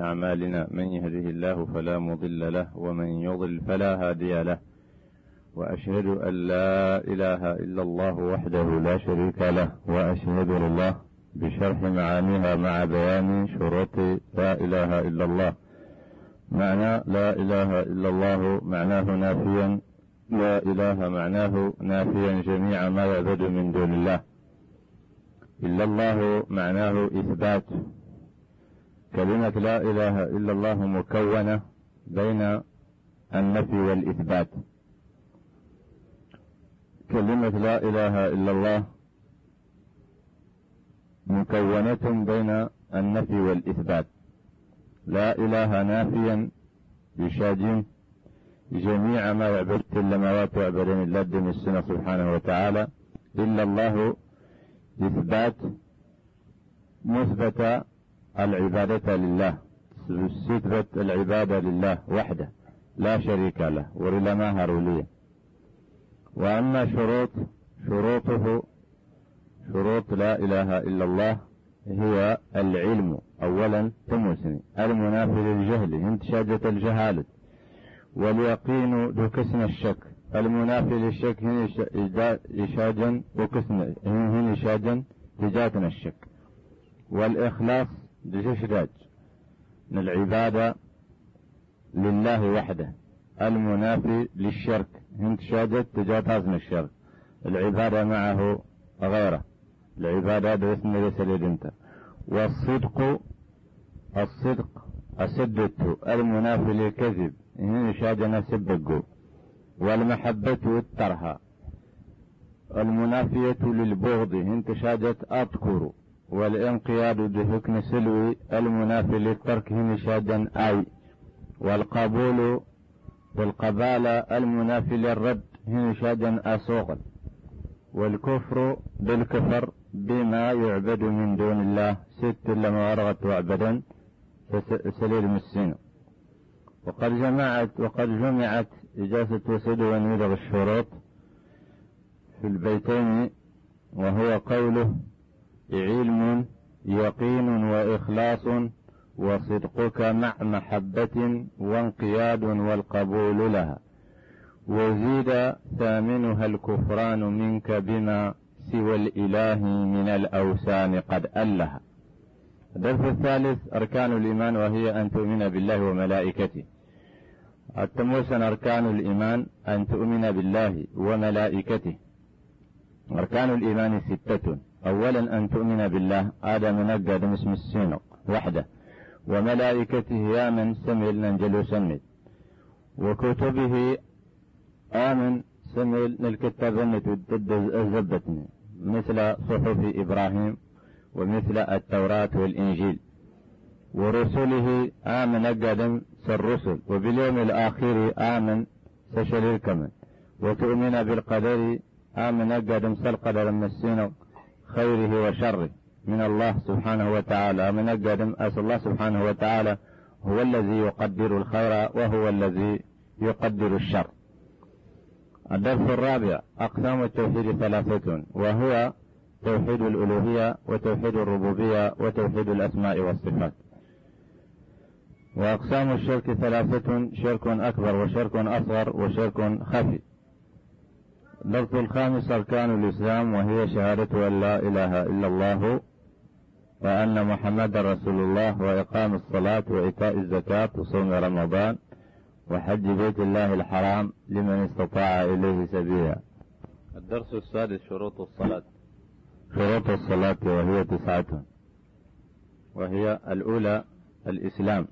أعمالنا. من يهده الله فلا مضل له ومن يضل فلا هادي له. وأشهد أن لا إله إلا الله وحده لا شريك له وأشهد الله بشرح معانيها مع بيان شروط لا إله إلا الله. معنى لا إله إلا الله معناه نافيا لا إله معناه نافيا جميع ما يعبد من دون الله. إلا الله معناه إثبات. كلمة لا إله إلا الله مكونة بين النفي والإثبات. كلمة لا إله إلا الله مكونة بين النفي والإثبات. لا إله نافيا يشاجم جميع ما يعبد إلا ما يعبد من الله من السنة سبحانه وتعالى. إلا الله إثبات مثبت العبادة لله. ستبت العبادة لله وحده. لا شريك له. ورلما هرولية وأما شروط شروطه شروط لا إله إلا الله هي العلم. أولا تموسني. المنافي للجهل. انتشاجة الجهالة. واليقين دكسن الشك. المنافي للشك هنا إشاجا وكسن هنا إشاجا تجاتنا الشك. والإخلاص دجشداج العبادة لله وحده. المنافي للشرك. هند شاجت تجاتازن الشرك. العبادة معه غيره. العبادة باسم ليس أنت. والصدق الصدق أسدت المنافي للكذب. هن شاجنا سبقوا والمحبة الترهى المنافية للبغض. انت شاجت أذكر. والانقياد بحكم سلوي المنافي للترك هن شاجا أي والقبول والقبالة المنافي للرد هن شاجا أسوغل والكفر بالكفر بما يعبد من دون الله ست لما ورغت وعبدا سليل مسين. وقد جمعت وقد جمعت إجازة وسد ونيدغ الشروط في البيتين وهو قوله علم يقين وإخلاص وصدقك مع محبة وانقياد والقبول لها. وزيد ثامنها الكفران منك بما سوى الإله من الأوثان قد ألها الدرس الثالث أركان الإيمان وهي أن تؤمن بالله وملائكته. التموسن أركان الإيمان أن تؤمن بالله وملائكته. أركان الإيمان ستة. أولا أن تؤمن بالله. هذا منقد اسم السينق وحده. وملائكته يا من سمل ننجل سمل وكتبه آمن سمل الكتاب ضد الزبتني. مثل صحف إبراهيم ومثل التوراة والإنجيل. ورسله آمن قدم الرسل وباليوم الآخر آمن سشل الكمن وتؤمن بالقدر آمن قدم سالقدر من السنة خيره وشره. من الله سبحانه وتعالى من قدم أسأل الله سبحانه وتعالى هو الذي يقدر الخير وهو الذي يقدر الشر. الدرس الرابع أقسام التوحيد ثلاثة وهو توحيد الألوهية وتوحيد الربوبية وتوحيد الأسماء والصفات. وأقسام الشرك ثلاثة شرك أكبر وشرك أصغر وشرك خفي. الدرس الخامس أركان الإسلام وهي شهادة أن لا إله إلا الله وأن محمد رسول الله وإقام الصلاة وإيتاء الزكاة وصوم رمضان وحج بيت الله الحرام لمن استطاع إليه سبيلا. الدرس السادس شروط الصلاة. شروط الصلاة وهي تسعة. وهي الأولى الإسلام.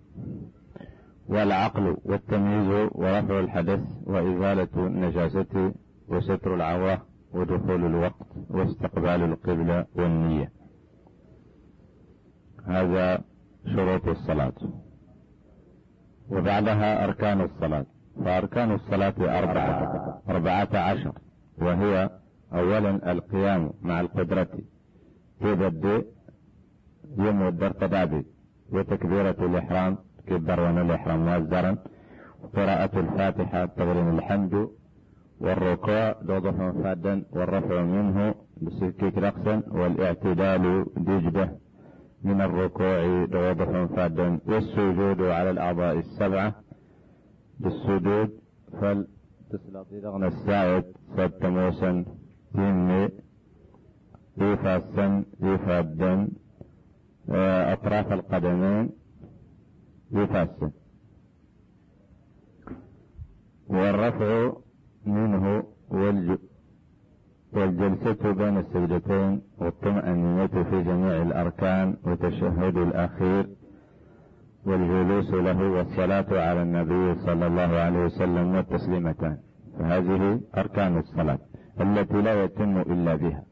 والعقل والتمييز ورفع الحدث وإزالة النجاسة. وستر العورة ودخول الوقت واستقبال القبلة والنية. هذا شروط الصلاة. وبعدها أركان الصلاة. فأركان الصلاة أربعة. أربعة عشر. وهي أولا القيام مع القدرة تبدأ يوم الدر تدابي وتكبيرة الإحرام كبر ون الإحرام مؤزرا وقراءة الفاتحة تغرين الحمد. والركوع دوضح فادا والرفع منه بسكيك رقصا والاعتدال دجدة من الركوع دوضة فادا والسجود على الأعضاء السبعة. بالسجود فل تسلطي الساعد ستموسا تيمي. يفاسا يفادا آه، أطراف القدمين يفاسا والرفع منه والجلسة بين السجدتين والطمأنينة في جميع الأركان وتشهد الأخير والجلوس له والصلاة على النبي صلى الله عليه وسلم والتسليمتان. فهذه أركان الصلاة التي لا يتم إلا بها.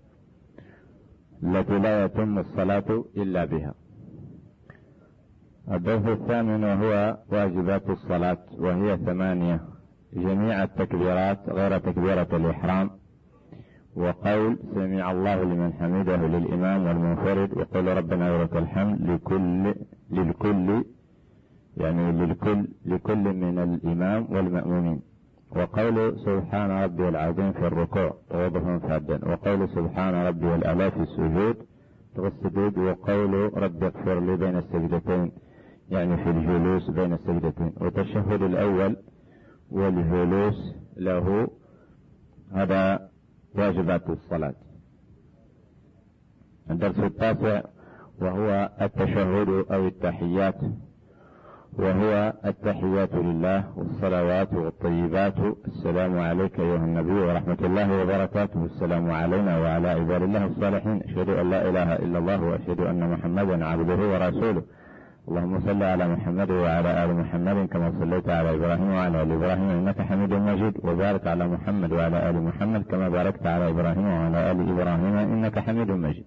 التي لا يتم الصلاة إلا بها. الدرس الثامن وهو واجبات الصلاة وهي ثمانية. جميع التكبيرات غير تكبيرة الإحرام. وقول سمع الله لمن حمده للإمام والمنفرد وقول ربنا ولك الحمد لكل للكل يعني للكل لكل من الإمام والمأمومين. وقول سبحان ربي العظيم في الركوع وضح فادا وقول سبحان ربي الأعلى في السجود في السجود. وقول رب اغفر لي بين السجدتين يعني في الجلوس بين السجدتين. والتشهد الأول والجلوس له هذا واجبات الصلاة. الدرس التاسع وهو التشهد أو التحيات وهو التحيات لله والصلوات والطيبات. السلام عليك أيها النبي ورحمة الله وبركاته. السلام علينا وعلى عباد الله الصالحين. أشهد أن لا إله إلا الله وأشهد أن محمدا عبده ورسوله. اللهم صل على محمد وعلى آل محمد كما صليت على إبراهيم وعلى آل إبراهيم إنك حميد مجيد. وبارك على محمد وعلى آل محمد كما باركت على إبراهيم وعلى آل إبراهيم إنك حميد مجيد.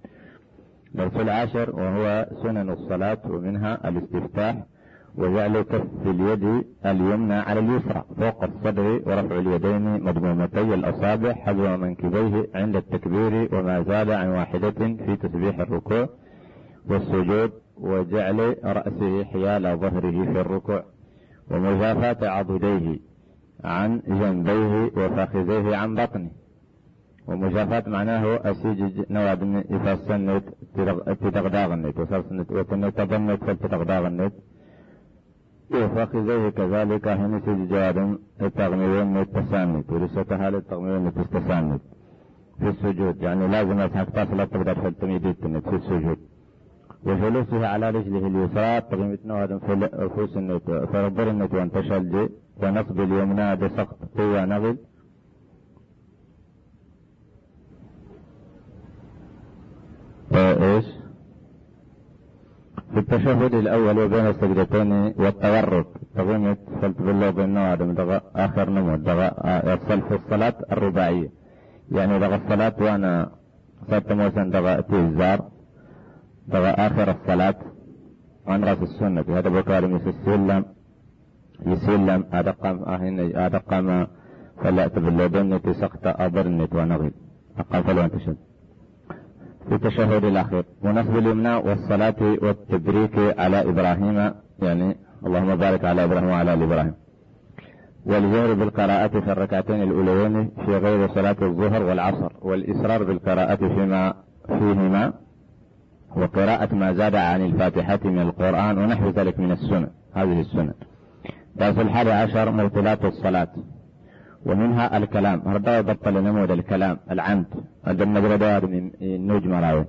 درس العاشر وهو سنن الصلاة ومنها الاستفتاح وجعل كف اليد اليمنى على اليسرى فوق الصدر ورفع اليدين مضمومتي الأصابع حذو منكبيه عند التكبير وما زاد عن واحدة في تسبيح الركوع والسجود وجعل رأسه حيال ظهره في الركوع ومجافاة عضديه عن جنبيه وفخذيه عن بطنه. ومجافاة معناه أسيج نواد يفسنت تدغداغنت وسرسنت وتنتظنت فلتدغداغنت وفخذيه كذلك هنا سيج جواد التغميين التسانت ولسة هالة التغميين التسانت في السجود يعني لازم أسحك تصل تقدر فلتميديت في السجود. وجلوسه على رجله اليسرى هذا في فوس النت فربر النت وانتشل ونصب اليمنى بسقط قوة نغل إيش في التشهد الأول وبين السجدتين والتورك تقيمت فلت بالله بين هذا اخر نمو يصل في الصلاة الرباعية يعني دغ الصلاة وأنا صرت موسى دغ تيزار بغى آخر الصلاة. عن رأس السنة. هذا بكار يسلم يسلم أدقم أهن أدقم فلا تبلدن تسقط أبرنت ونغل أقام فلو انتشد في التشهد الأخير. ونصب اليمنى والصلاة والتبريك على إبراهيم. يعني اللهم بارك على إبراهيم وعلى آل إبراهيم. والجهر بالقراءة في الركعتين الأوليين في غير صلاة الظهر والعصر. والإصرار بالقراءة فيما فيهما وقراءة ما زاد عن الفاتحة من القرآن ونحو ذلك من السنن هذه السنن درس الحادي عشر مبطلات الصلاة ومنها الكلام. هذا بطل نمود الكلام العمد هذا النبرة من النوج مراوي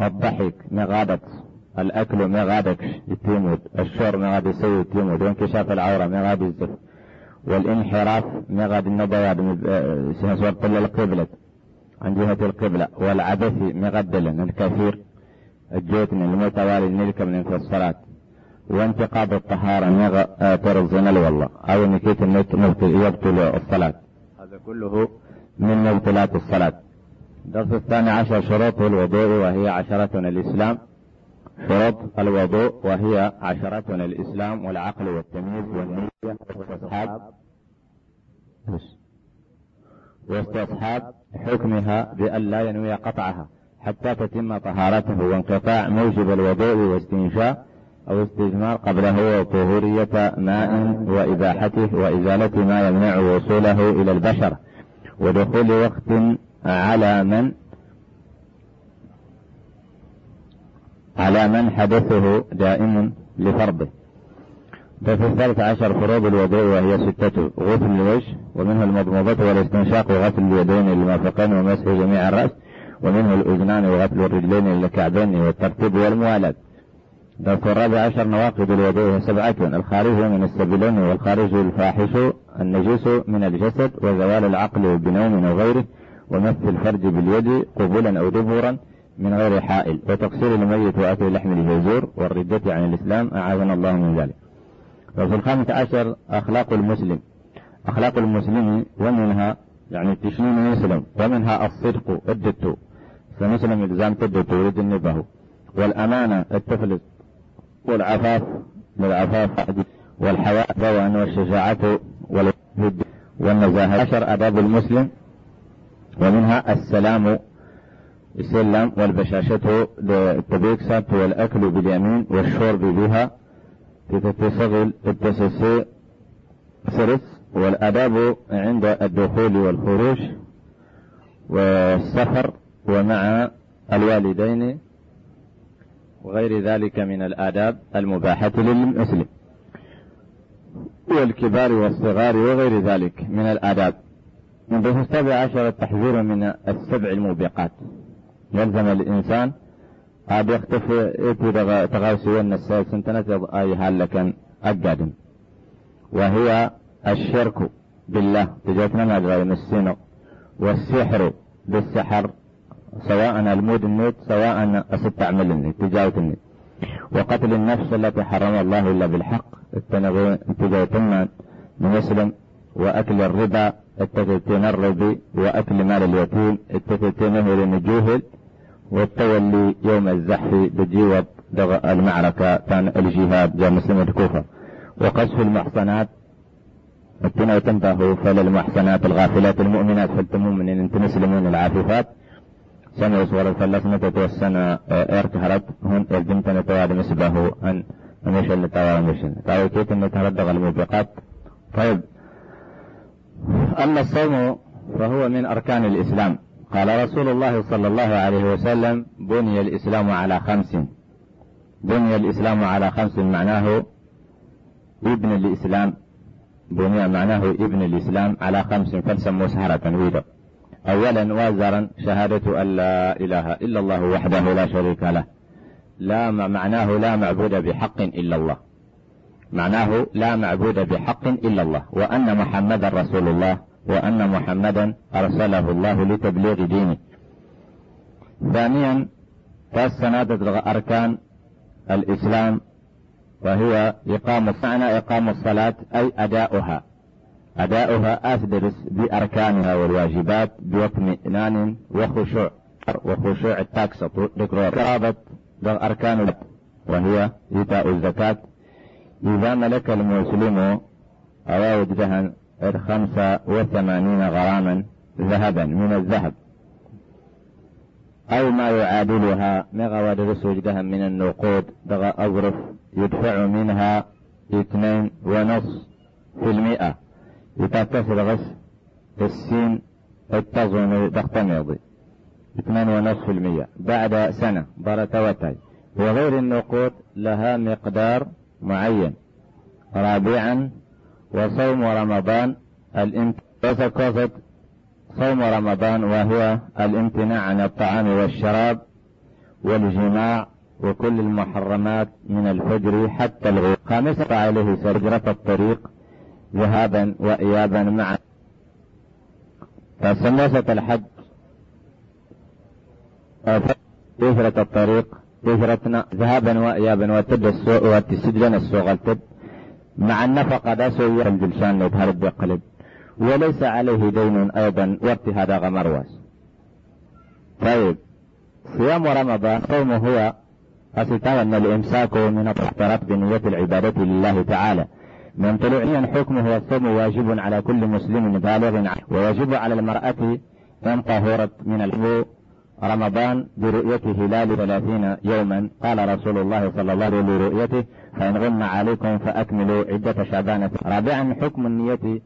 الضحك مغادة الأكل مغادك يتيمود. الشر مغاد يسوي يتيمود. وانكشاف العورة مغاد الزف والانحراف مغاد النبياد سنسوط القبلة. عن جهة القبلة. والعبث مغدلا الكثير الجوتن المتوالي نلك من الصلاة وانتقاد الطهارة نغ ترزنا والله. أو نكيت النت يبطل الصلاة. هذا كله من مبطلات الصلاة. الدرس الثاني عشر شروط الوضوء وهي عشرة الإسلام. شروط الوضوء وهي عشرة الإسلام والعقل والتمييز والنية واستصحاب واستصحاب حكمها بأن لا ينوي قطعها. حتى تتم طهارته وانقطاع موجب الوضوء واستنشاء أو استجمار قبله وطهورية ماء وإباحته وإزالة ما يمنع وصوله إلى البشر ودخول وقت على من على من حدثه دائم لفرضه. ففي الثالث عشر فروض الوضوء وهي ستة غسل الوجه ومنه المضمضة والاستنشاق وغسل اليدين المرفقين ومسح جميع الرأس. ومنه الأذنان وغسل الرجلين إلى الكعبين والترتيب والموالاة درس الرابع عشر نواقض الوضوء سبعة الخارج من السبيلين والخارج الفاحش النجيس من الجسد وزوال العقل بنوم أو غيره ومس الفرج باليد قبولا أو دبورا من غير حائل. وتقصير الميت وأكل لحم الجزور والردة عن الإسلام أعاذنا الله من ذلك. وفي الخامس عشر أخلاق المسلم. أخلاق المسلم ومنها يعني التشنين يسلم ومنها الصدق الدت فمسلم إلزام تدت ورد النبه والأمانة التفلت والعفاف. للعفاف والحياء ذوان والشجاعة والنزاهة. عشر آداب المسلم. ومنها السلام. السلام والبشاشة للتبيكسات والأكل باليمين والشرب بها. تتصغل التسسي سرس. والآداب عند الدخول والخروج. والسفر. ومع الوالدين وغير ذلك من الآداب المباحة للمسلم والكبار والصغار وغير ذلك من الآداب. من السابع عشر التحذير من السبع الموبقات. يلزم الإنسان هذا يختفي إتي تغاوسي النسال سنتنة أي هالكن أقادم وهي الشرك بالله. تجاتنا ما السنة والسحر بالسحر. سواء المود النوت سواء استعمل النت تجاوت النت وقتل النفس التي حرم الله إلا بالحق اتجاوتنا من يسلم وأكل الربا التفتين الربي وأكل مال اليتيم التفتين هو الجوهل والتولي يوم الزحف بجيوب المعركة كان الجهاد جاء مسلم الكوفة. وقذف المحصنات التنا تنتهوا فللمحصنات الغافلات المؤمنات فالتموم من انت مسلمون العاففات صور الفلسنة توسنا ارتهرت هون الجمتنا تواد مسبه أن مشل تاوى مشل تاوى كيت ان تهردغ الموبقات؟ طيب. أما الصوم فهو من أركان الإسلام. قال رسول الله صلى الله عليه وسلم بني الإسلام على خمس. بني الإسلام على خمس معناه ابن الإسلام. بني معناه ابن الإسلام على خمس فلسموا سهرة ويدا أولا وازرا شهادة أن لا إله إلا الله وحده لا شريك له. لا معناه لا معبود بحق إلا الله. معناه لا معبود بحق إلا الله. وأن محمدا رسول الله وأن محمدا أرسله الله لتبليغ دينه. ثانيا فالسنادة أركان الإسلام وهي إقام الصلاة أي أداؤها. أداؤها أتدرس بأركانها والواجبات باطمئنان وخشوع وخشوع التاكسة قرابة أركان وهي إيتاء الزكاة. إذا ملك المسلم أو وجدها خمسة وثمانين غراما ذهبا من الذهب. أو ما يعادلها مغواد وجدها من النقود دغى أظرف يدفع منها اثنين ونص في المئة. يتكسر غس السين التظن تختمض اثنين ونص في المئة بعد سنة برتوتي وغير النقود لها مقدار معين. رابعا وصوم رمضان الامتناع صوم رمضان وهو الامتناع عن الطعام والشراب والجماع وكل المحرمات من الفجر حتى الغروب. خامسة عليه سجرة الطريق ذهابا وإيابا معا فسماسة الحج. هجرة الطريق هجرتنا ذهابا وإيابا وتد السوء وتسجلنا السوء التد. مع النفقة دا سوية الجلشان لو تهرب بقلب وليس عليه دين أيضا وقت هذا غمرواس طيب صيام رمضان صوم هو أن الإمساك من الاحتراف بنية العبادة لله تعالى. من طلوعيا حكمه والصوم واجب على كل مسلم بالغ ويجب على المرأة إن طهرت من الحب رمضان برؤية هلال ثلاثين يوما. قال رسول الله صلى الله عليه وسلم لرؤيته فإن غم عليكم فأكملوا عدة شعبان. رابعا حكم النية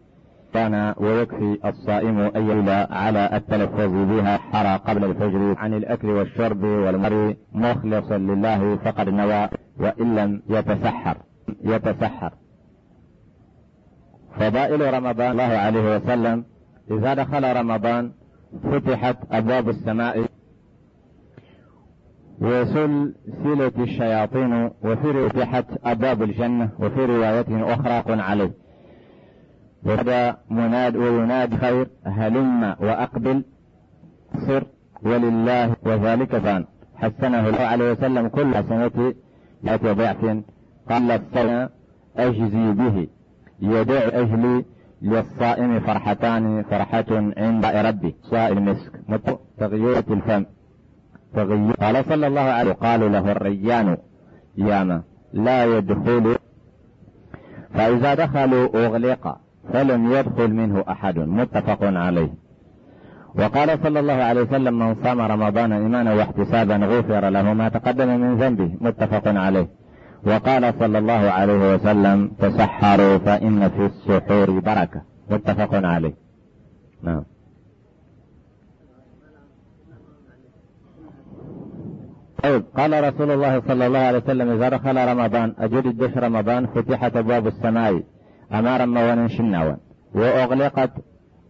كان ويكفي الصائم يولى على التلفظ بها حرى قبل الفجر عن الأكل والشرب والمر مخلصا لله فقد نوى وإن لم يتسحر. يتسحر. فضائل رمضان الله عليه وسلم إذا دخل رمضان فتحت أبواب السماء وسلسلة الشياطين وفي فتحت أبواب الجنة وفي رواية أخرى قن عليه. وهذا مناد ويناد خير هلم وأقبل صر ولله وذلك فان. حسنه الله عليه وسلم كل حسنته يأتي ضعف قال الصوم أجزي به. يدع أجلي للصائم فرحتان فرحة عند ربي. صائم المسك. تغيير الفم. تغيير قال صلى الله عليه قال له الريان ياما لا يدخل. فإذا دخلوا أغلق فلم يدخل منه أحد. متفق عليه. وقال صلى الله عليه وسلم من صام رمضان إيمانا واحتسابا غفر له ما تقدم من ذنبه. متفق عليه. وقال صلى الله عليه وسلم تسحروا فإن في السحور بركة. متفق عليه. نعم. طيب قال رسول الله صلى الله عليه وسلم إذا دخل رمضان أجد الدش رمضان فتحت أبواب السماء أمارا مون شناوا وأغلقت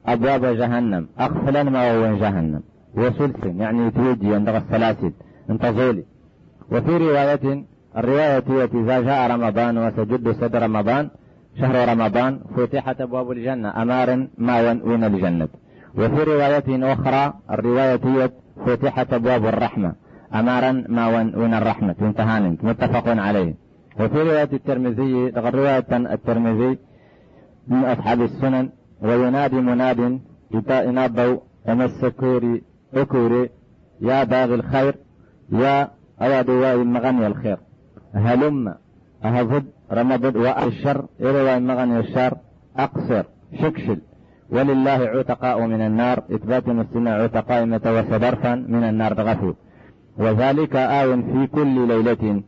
أبواب جهنم. أقفلا مون جهنم. وسلس يعني توجي عند السلاسل. انتظولي وفي رواية الرواية إذا جاء رمضان وسجد سد رمضان شهر رمضان فتحت أبواب الجنة أمار ما وين الجنة. وفي رواية أخرى الرواية فتحت أبواب الرحمة أمارا ما وين الرحمة. انتهى متفق عليه. وفي رواية الترمذي رواية الترمذي من أصحاب السنن وينادي مناد ينادوا أمسكوري أكوري يا باغي الخير يا أوادوا المغني الخير. هلم أهضد رمضد وأشر إلى مغني الشر أقصر شكشل. ولله عتقاء من النار. إثبات مسلمة عتقاء متوسدرفا من النار غفو وذلك آو في كل ليلة.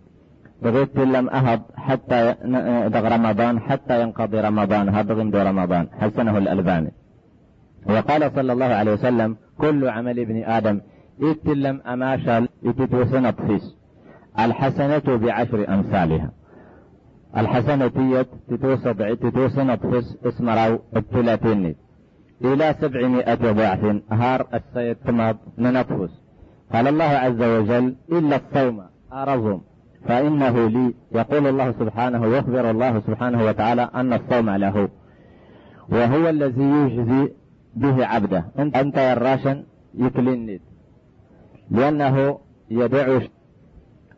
بغيت لم أهب حتى دغ رمضان حتى ينقضي رمضان هذا دو رمضان. حسنه الألباني. وقال صلى الله عليه وسلم كل عمل ابن آدم إتلم أماشل إتتوسن فيس الحسنة بعشر أمثالها. الحسنة تتوسع تتوسن فيس اسمرو الثلاثين. إلى سبعمائة ضعف هار السيد تمض ننفس قال الله عز وجل إلا الصوم أرزم. فإنه لي. يقول الله سبحانه يخبر الله سبحانه وتعالى أن الصوم له. وهو الذي يجزي به عبده. أنت يا الراشن يكلني. لأنه يدع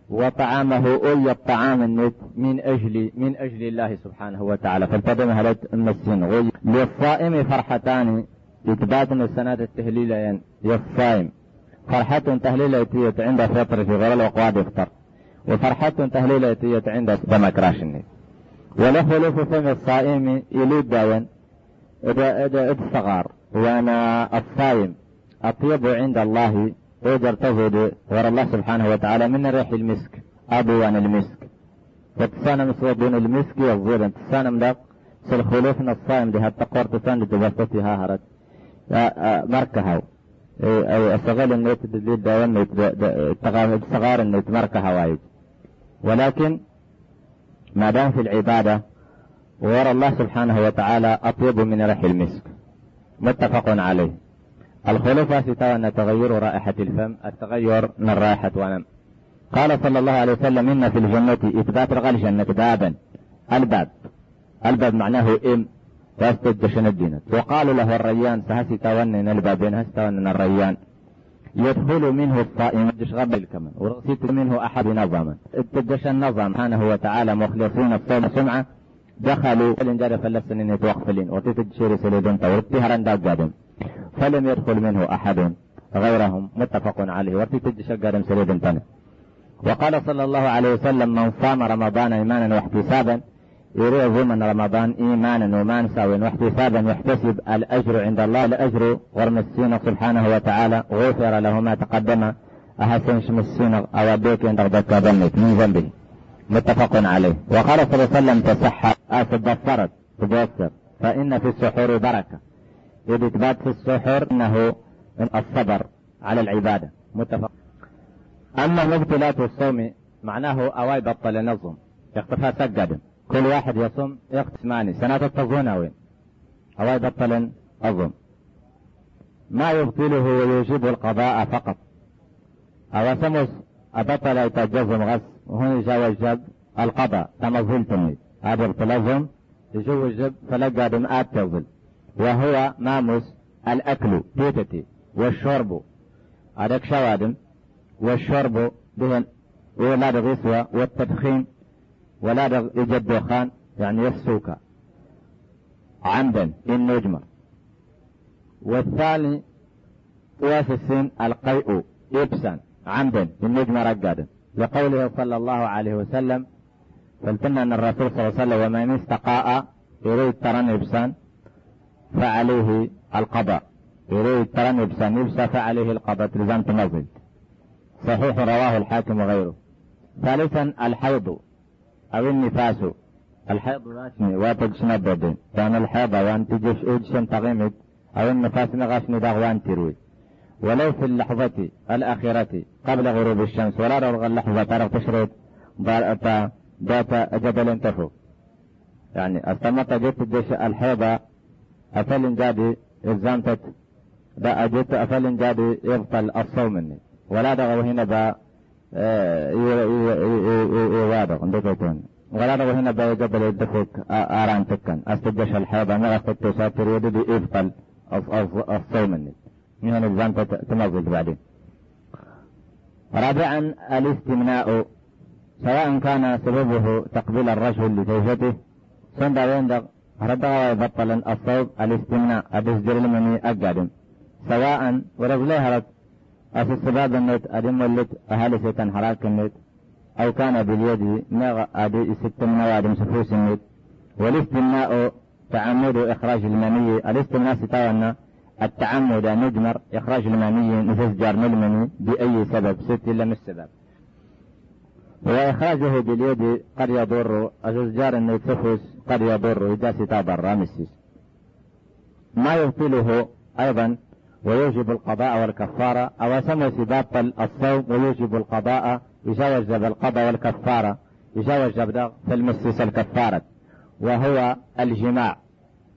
وطعامه أي الطعام النت من أجل من أجل الله سبحانه وتعالى فالتدم هلت المسين للصائم فرحتان إثبات السنة التهليلين للصائم فرحة تهليلة عند فطر في غير الأقواد يفطر وفرحة تهليلة عند دمك راشني وله خلوف فم الصائم يلود داين إذا إذا الصغار وأنا الصائم أطيب عند الله تزود غير الله سبحانه وتعالى من ريح المسك. أبوان المسك. وتسانا مسود دون المسك والزور تسانا مدق سل من الصائم دي هات تقور تسان دي ها هرت مركها. أي أستغل النت دليل دايم الصغار النت مركها وايد. ولكن ما دام في العبادة ويرى الله سبحانه وتعالى أطيب من ريح المسك. متفق عليه. الخلفاء ستاوى تغير رائحة الفم التغير من رائحة ونم. قال صلى الله عليه وسلم إن في الجنة إثبات رغى الجنة بابا. الباب. الباب معناه إم. واستجشن الدين؟ وقال له الريان سهسي تاونن البابين هستاونن الريان. يدخل منه الصائم غبل كمان ورغسيت منه أحد نظاما. اتجش النظام سبحانه وتعالى مخلصين الصوم سمعة. دخلوا الانجار فلسن يتوقفلين وتتجشير سليدون تورتها رنداق قادم فلم يدخل منه أحد غيرهم. متفق عليه. وفي تجشقر سريد تاني. وقال صلى الله عليه وسلم من صام رمضان إيمانا واحتسابا يريد من رمضان إيمانا وما ساوين واحتسابا يحتسب الأجر عند الله. الأجر ورمسين سبحانه وتعالى. غفر له ما تقدم. أحسن شمسين أو بيك عند ذكر من ذنبه. متفق عليه. وقال صلى الله عليه وسلم تصح أسد الفرد تبصر. فإن في السحور بركة. إذ إثبات في السحور أنه الصبر على العبادة. متفق. أما مبطلات الصوم معناه أواي بطل نظم. يختفى سجد. كل واحد يصوم يقسماني سنة التظون وين أواي بطل أظن ما يبطله ويوجب القضاء فقط. أو سمس أبطل يتجزم غس وهون يجب القضاء كما ظلتني هذا بتلزم يجوجب فلقى دمآت تظل وهو ماموس الأكل توتتي والشرب. هذاك شوادم. والشرب بهن. ولا غسوة والتدخين ولا يجد دخان يعني يفسوك عمدا إن نجمر والثاني قياس السن القيء. إبسا عمدا إن رقادا لقوله صلى الله عليه وسلم فلتنا أن الرسول صلى الله عليه وسلم ومن استقاء يريد ترن إبسان فعليه القضاء. يريد ترن إبسان يبسى فعليه القضاء تلزم تنظم صحيح رواه الحاكم وغيره. ثالثا الحيض أو النفاس. الحيض واشني واتجشنا بدين كان الحيض وان تجش اوجشن تغيمت أو النفاس نغاشني داغوان تروي. ولو في اللحظة الأخيرة قبل غروب الشمس ولا رغم اللحظة تعرف تشرب ذات جبل تفوق يعني استمت جيت الدش الحيضة أفل جادي إلزامتت دا أجيت أفل جادي يبطل الصوم مني. ولا دغو هنا با يوادغ عندك ولا دغو هنا با جبل يدفوك آران تكن. أستجش الحيضة ما أستجت ساتر يدي يبطل الصوم مني. من هنا إلزامتت تنظج بعدين. رابعا الاستمناء سواء كان سببه تقبيل الرجل لزوجته سند ويندغ ردغ يبطل الصوب الاستمناء أدسجر المني أقادم سواء ورجلي هرت أسس سباب النت أدم ولت أهل سيتن حراك النت أو كان باليد نغ أدي ست النوادم سفوس النت. والاستمناء تعمد إخراج المني. الاستمناء ستاونا التعمد نجمر إخراج المني نفسجر المني بأي سبب؟ ست إلا من السبب وإخراجه باليد قد يضر الزجار أن يتفوس قد يضر إذا ستابر رامسيس ما يبطله أيضا ويوجب القضاء والكفارة أو سمى سباط الصوم ويوجب القضاء يجوز القضاء والكفارة يجوز في المسيس الكفارة وهو الجماع.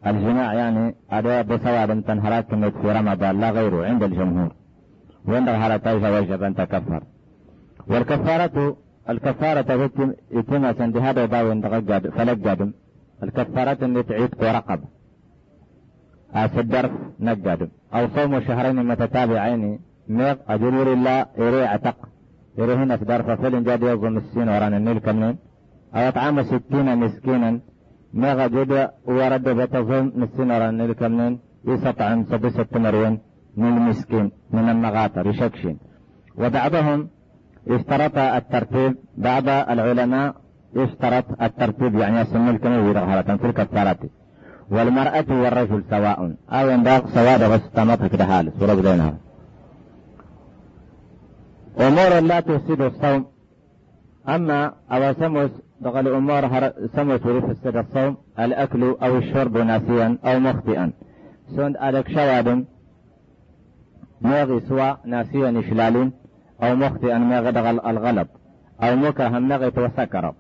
الجماع يعني أداء بسواد تنهرات في رمضان لا غيره عند الجمهور. وعند الهرة وجب أن تكفر. والكفارة الكفارة يتم عند هذا باو فلق فلقادم الكفارة اللي تعيد ورقب الدرف نقادم أو صوم شهرين متتابعين. ميغ أجرور الله إري عتق. إري هنا في درف فلن جاد يوم السين ورانا النيل كمنين. أو أطعام ستين مسكينا. ورد بتظن مسين ورانا النيل كمنين يستطعم سدسة مرين من المسكين من المغاطر يشكشين. وبعضهم اشترط الترتيب بعض العلماء اشترط الترتيب يعني يسمى الكلمة رغبة في الكفارة والمرأة والرجل سواء. أو ينبغ سواء غستمت كده حال سورة بينها أمور لا تفسد الصوم. أما دخل أمور سمس يفسد الصوم الأكل أو الشرب ناسيا أو مخطئا؟ سند ألك شواد موغي سوى ناسيا إشلال أو مخطئا ما غدغ الغلط أو مكهم نغت وسكر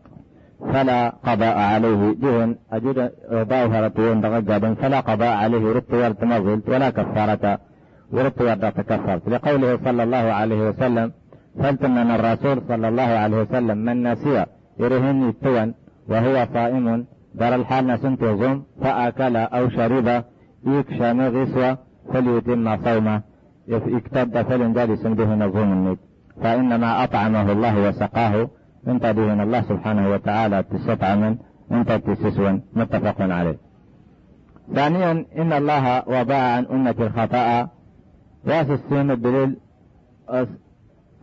فلا قضاء عليه جهن أجد ضاوها رتون دغجابا فلا قضاء عليه رت ورت ولا كفارة ورت ورت تكفرت. لقوله صلى الله عليه وسلم فلتمن الرسول صلى الله عليه وسلم من نسي يرهن التون وهو صائم دار الحال نسنت يظن فأكل أو شرب يكشى غسوة فليتم صومه. اكتد فلن سنده نظم النت فإنما أطعمه الله وسقاه. انت دين الله سبحانه وتعالى تستطعما انت تسسوا متفق عليه. ثانيا إن الله وضع عن أمة الخطأ. راس السين الدليل.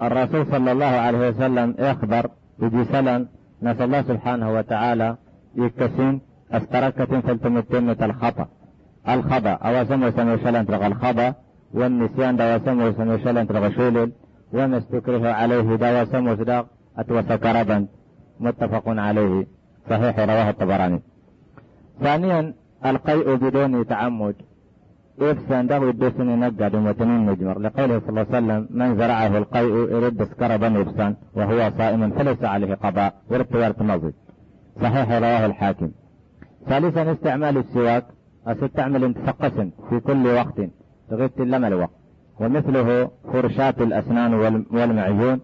الرسول صلى الله عليه وسلم يخبر بجسلا نسأل الله سبحانه وتعالى يكسين أستركة فلتمتمة الخطأ. الخطأ أو سمو سمو شلن الخطأ والنسيان دا سمو سمو شلن شولل وما استكره عليه دواء سمو صداق أتوس كربا متفق عليه. صحيح رواه الطبراني. ثانيا القيء بدون تعمد. إفسان ده يدسن ينقد ومتنين نجمر لقوله صلى الله عليه وسلم من زرعه القيء يرد سكربا يفسان وهو صائم فليس عليه قضاء. ورد مضي صحيح رواه الحاكم. ثالثا استعمال السواك. أستعمل انتفقسا في كل وقت تغيث لما الوقت ومثله فرشاة الأسنان والمعجون.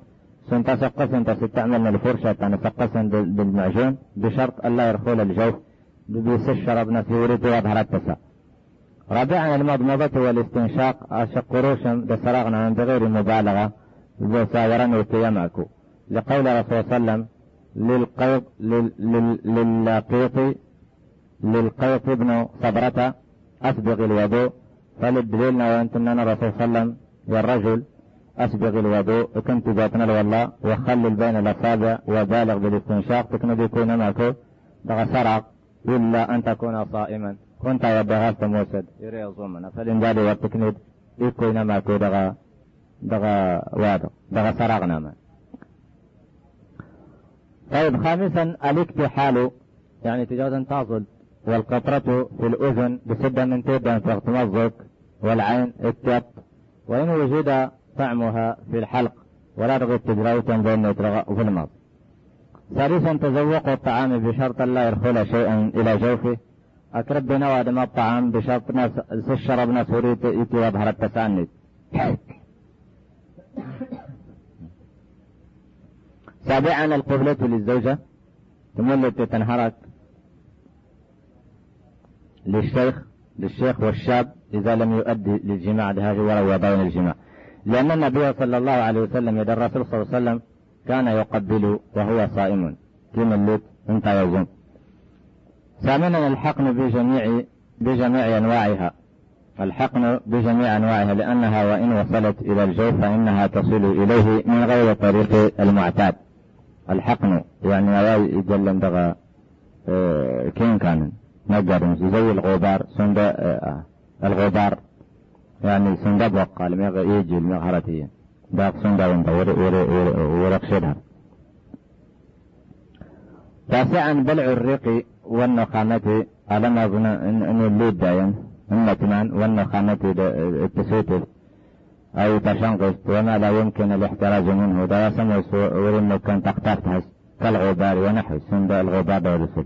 سنتسقس انت ستعمل الفرشة تنسقسا بالمعجون بشرط ألا يرخول الجوف. بيس الشرب نفسه يريد يظهر التسا رابعا المضمضة والاستنشاق أشق بسرغنا من بغير مبالغة بساورا وتيمعكو لقول الرسول صلى الله عليه وسلم للقيط للقيط للقيط ابن صبرة أسبغ الوضوء. فللدليلنا وأنتم الرسول صلى الله عليه وسلم والرجل أسبغ الوضوء. كنت ذاتنا والله وخلل بين الأصابع وبالغ بالاستنشاق. تكن بيكون معك. دغ سرق إلا أن تكون صائما. كنت يبغى موسد يري الظمنا فلن والتكنيد يكون معك دغ دغ واد دغ سرقنا ما طيب خامسا الاكتحال. يعني تجاوزا تصل والقطرة في الأذن بسدة من تبدا تغتمزك والعين التب وإن وجد طعمها في الحلق. ولا تغيب تجريتا بين يترغى في الماضي ثالثا تذوق الطعام بشرط لا يدخل شيئا إلى جوفه. ما الطعام بشرط ناس الشرب ناس وريت يتي يظهر التساند سابعا القبلة للزوجة. تمل تنهرك للشيخ للشيخ والشاب إذا لم يؤدي للجماع بهذه ولا يبين الجماع. لأن النبي صلى الله عليه وسلم يد الرسول صلى الله عليه وسلم كان يقبل وهو صائم. اللوت أنت يزوم ثامنا الحقن بجميع بجميع أنواعها. الحقن بجميع أنواعها لأنها وإن وصلت إلى الجوف فإنها تصل إليه من غير طريق المعتاد. الحقن يعني يواي جل دغا آه كين كان نجر زي الغبار سند آه الغبار. يعني سندب وقال ميغ يجي المغهرتية داق سندا وانت ورقشدها تاسعا بلع الريق والنخامة على ما أظن أن الليد داين النتمان والنخامة التسوتف أو تشنقص وما لا يمكن الاحتراز منه. دا سموس ورمو كان تختار كالغبار ونحو سند الغبار والرسل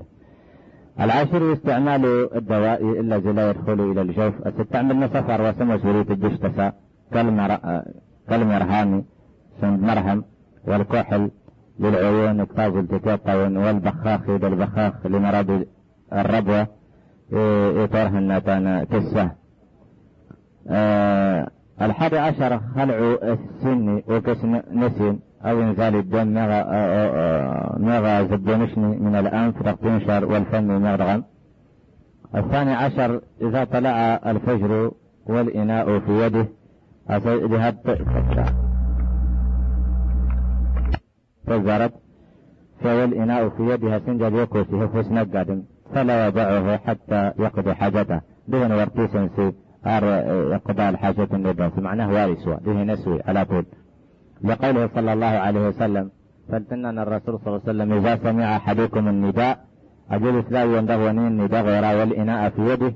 العاشر استعمال الدواء إلا لا يدخل إلى الجوف. تستعمل سفر وسمى سورية الجيش تسا كالمرهام سند مرهم والكحل. للعيون كتاب التكاطون والبخاخ إلى البخاخ لمرض الربوة إطارها النتان كسة أه الحادي عشر خلع السن وكس نسين أو إنزال الدم مغى زبونشني من الأنف تنشر والفم مغرغم الثاني عشر إذا طلع الفجر والإناء في يده جهاد فزرت فالإناء في يدها سنجل يكوسه قادم فلا يدعه حتى يقضي حاجته. دون ورتيسنسي يقضى الحاجة الندم معناه وارث به نسوي على طول. لقوله صلى الله عليه وسلم فلتنن الرسول صلى الله عليه وسلم إذا سمع أحدكم النداء أجل إسلام يندغوني النداء غير والإناء في يده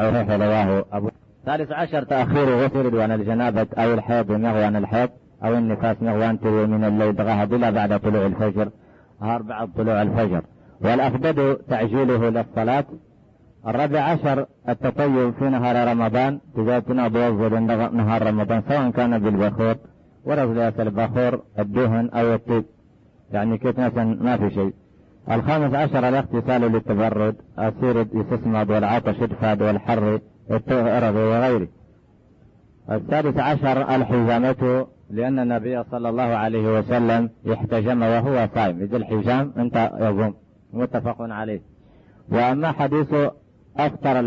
أو رواه أبو ثالث عشر تأخير غسل دوان الجنابة أو الحيض مغوان الحيض. أو النفاس مغوان تروي من الليل بلا بعد طلوع الفجر أربعة طلوع الفجر. والأفضل تعجيله للصلاة. الرابع عشر التطيب في نهار رمضان تجاتنا بوظر نهار رمضان سواء كان بالبخور ورجلات البخور الدهن أو الطيب. يعني مثلا ما في شيء. الخامس عشر الاغتسال للتبرد أصير يستسمد والعطش يدفد والحر التغرب وغيره. السادس عشر الحجامة لأن النبي صلى الله عليه وسلم احتجم وهو صائم. إذا الحجام أنت يظن. متفق عليه. وأما حديث أفطر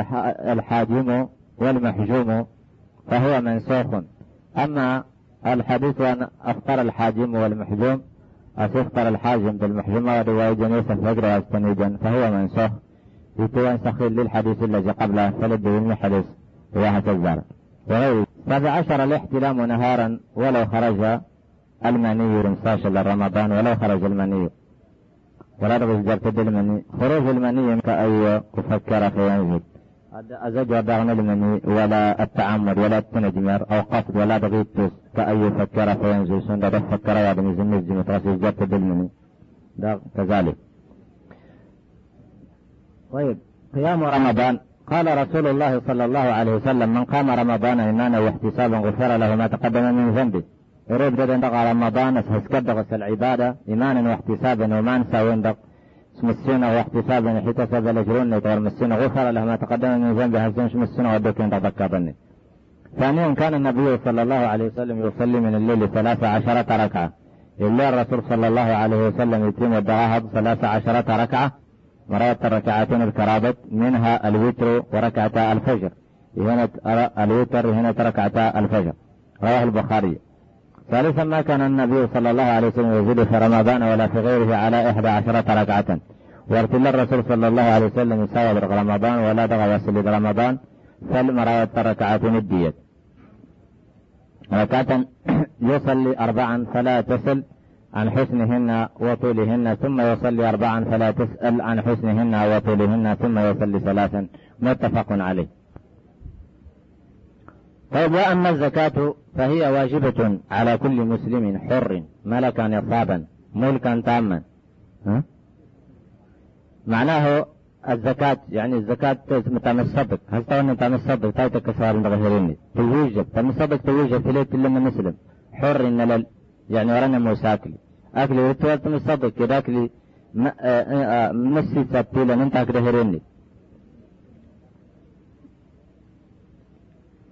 الحاجم والمحجوم فهو منسوخ. أما الحديث أن أفطر الحاجم والمحجوم أفطر الحاجم بالمحجوم ورواية جنيس الفجر واستنيجا فهو منسوخ. يتوان سخيل للحديث الذي قبله فلد من حديث وهكذا وغيره سبع عشر الاحتلام نهارا ولو خرج المني رمصاش لرمضان ولو خرج المني ولا تغز جرتد المني خروج المني كأي كفكر فينزل أزج ودغن المني ولا التعمد ولا التنجمر أو قصد ولا بغيت كأي فكر فينزل سند فكر وادم يزنز متغسل جت بالمني كذلك. طيب قيام رمضان قال رسول الله صلى الله عليه وسلم من قام رمضان إيمانا واحتسابا غفر له ما تقدم من ذنبه. يريد بدن رمضان هسكد العبادة إيمانا واحتسابا وما نسى ويندق مسنا واحتسابا احتسب الاجرون يطور مسنا غفر له ما تقدم من ذنبه هزنش مسنا ودك تذكرني ثانيا كان النبي صلى الله عليه وسلم يصلي من الليل ثلاث عشرة ركعة. الليل الرسول صلى الله عليه وسلم يتم الدعاء ثلاث عشرة ركعة. مرات الركعتين الكرابت منها الوتر وركعتا الفجر. هنا الوتر هنا ركعتا الفجر. رواه البخاري. ثالثا ما كان النبي صلى الله عليه وسلم يزيد في رمضان ولا في غيره على إحدى عشرة ركعة. وارتل الرسول صلى الله عليه وسلم يساوي رمضان ولا دغى وسل رمضان. فالمراية ركعتين الدية ركعة يصلي أربعا فلا تسل عن حسنهن وطولهن ثم يصلي أربعا فلا تسأل عن حسنهن وطولهن ثم يصلي ثلاثا. متفق عليه. طيب وأما الزكاة فهي واجبة على كل مسلم حر ملكا نصابا ملكا تاما. ها؟ معناه الزكاة يعني الزكاة تم الصدق هل توني تم الصدق تايتا كسار غيرني توجب تم الصدق توجب في لما مسلم حر إن يعني ورانا موساكلي. أكلي وتوال تم الصدق كده أكلي مسي سبتيلا من تاك هرني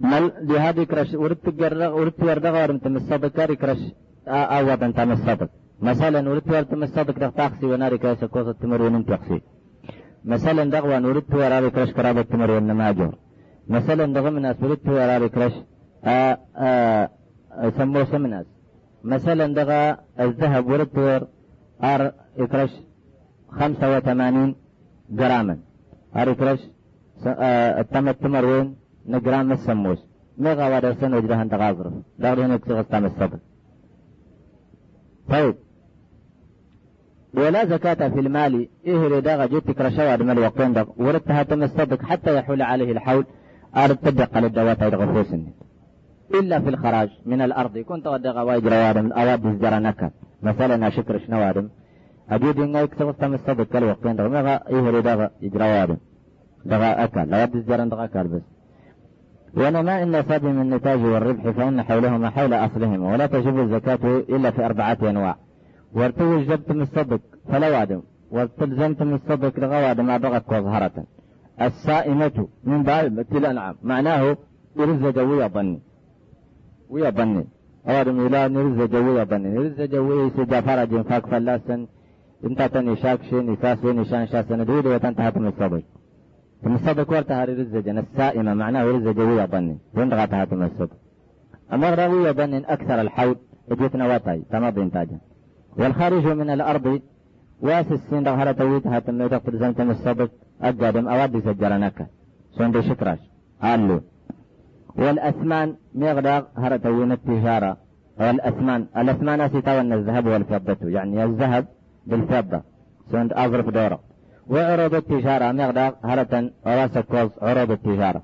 مل لهذه كرش ورت جرد ورت ورد غارم تم الصدق كاري كرش أوضا تم الصدق. مثلا ورت ورد تم الصدق ده تاخسي وناري كاس كوسة تمر ونم تاخسي مثلا دغوا ورت وراري كرش كرابة تمر ونما أجور مثلا دغوا من أس ورت وراري كرش سمو سمناس. مثلا دغا الذهب ورت ور آر كرش خمسة وثمانين جراما. آر تم التمر وين نجران مسموس ميغا ودرسن وجرهن تغاظرف دغري هنا كسي غستام الصبر. طيب. ولا زكاة في المال. إيه رداغ جيت كرشوا دمال وقين دغ. ورتها تم الصدق حتى يحول عليه الحول. أرد تدق للدوات هيد غفوسن إلا في الخراج من الأرض. كنت ودغ وايد روادم أواد زجرانك مثلا أشكر شنوادم أجيد إن يكسي غستام الصدق كالي وقين دغ ميغا إيه رداغ يجروادم دغ أكل. لواد زجران دغ أكل بس. ونماء النصاب من النتاج والربح فإن حولهما حول أصلهما ولا تجب الزكاة إلا في أربعة أنواع. وارتوجبت من الصدق فلا وادم. والتلزمت من الصدق لغواد ما بغت وظهرة السائمة من باب الأنعام معناه يرز جوية ظني. ويا ظني أوادم إلى نرز جوية ظني نرز جوية سجا فرج فاك فلاسا انت تنشاك شي نفاس نشان شاسن دود وتنتهت من الصدق. ثم الصدق ورتها رزجا السائمة معناه رزجا ويا ظن وين غاتها ثم الصدق. أما ويا ظن أكثر الحوض اجتنا واتاي تمضي انتاجا والخارج من الأرض واس السين ظهر تويتها ثم يدخل زمتم الصدق. أقادم أوادي سجرنك سوندي شكراش. قالوا والأثمان مغداغ هرتوين التجارة؟ والأثمان الأثمان ستاون الذهب والفضة يعني الذهب بالفضة. سوند أظرف دورة. وعروض التجارة مقدار هرة رأس كوز عروض التجارة.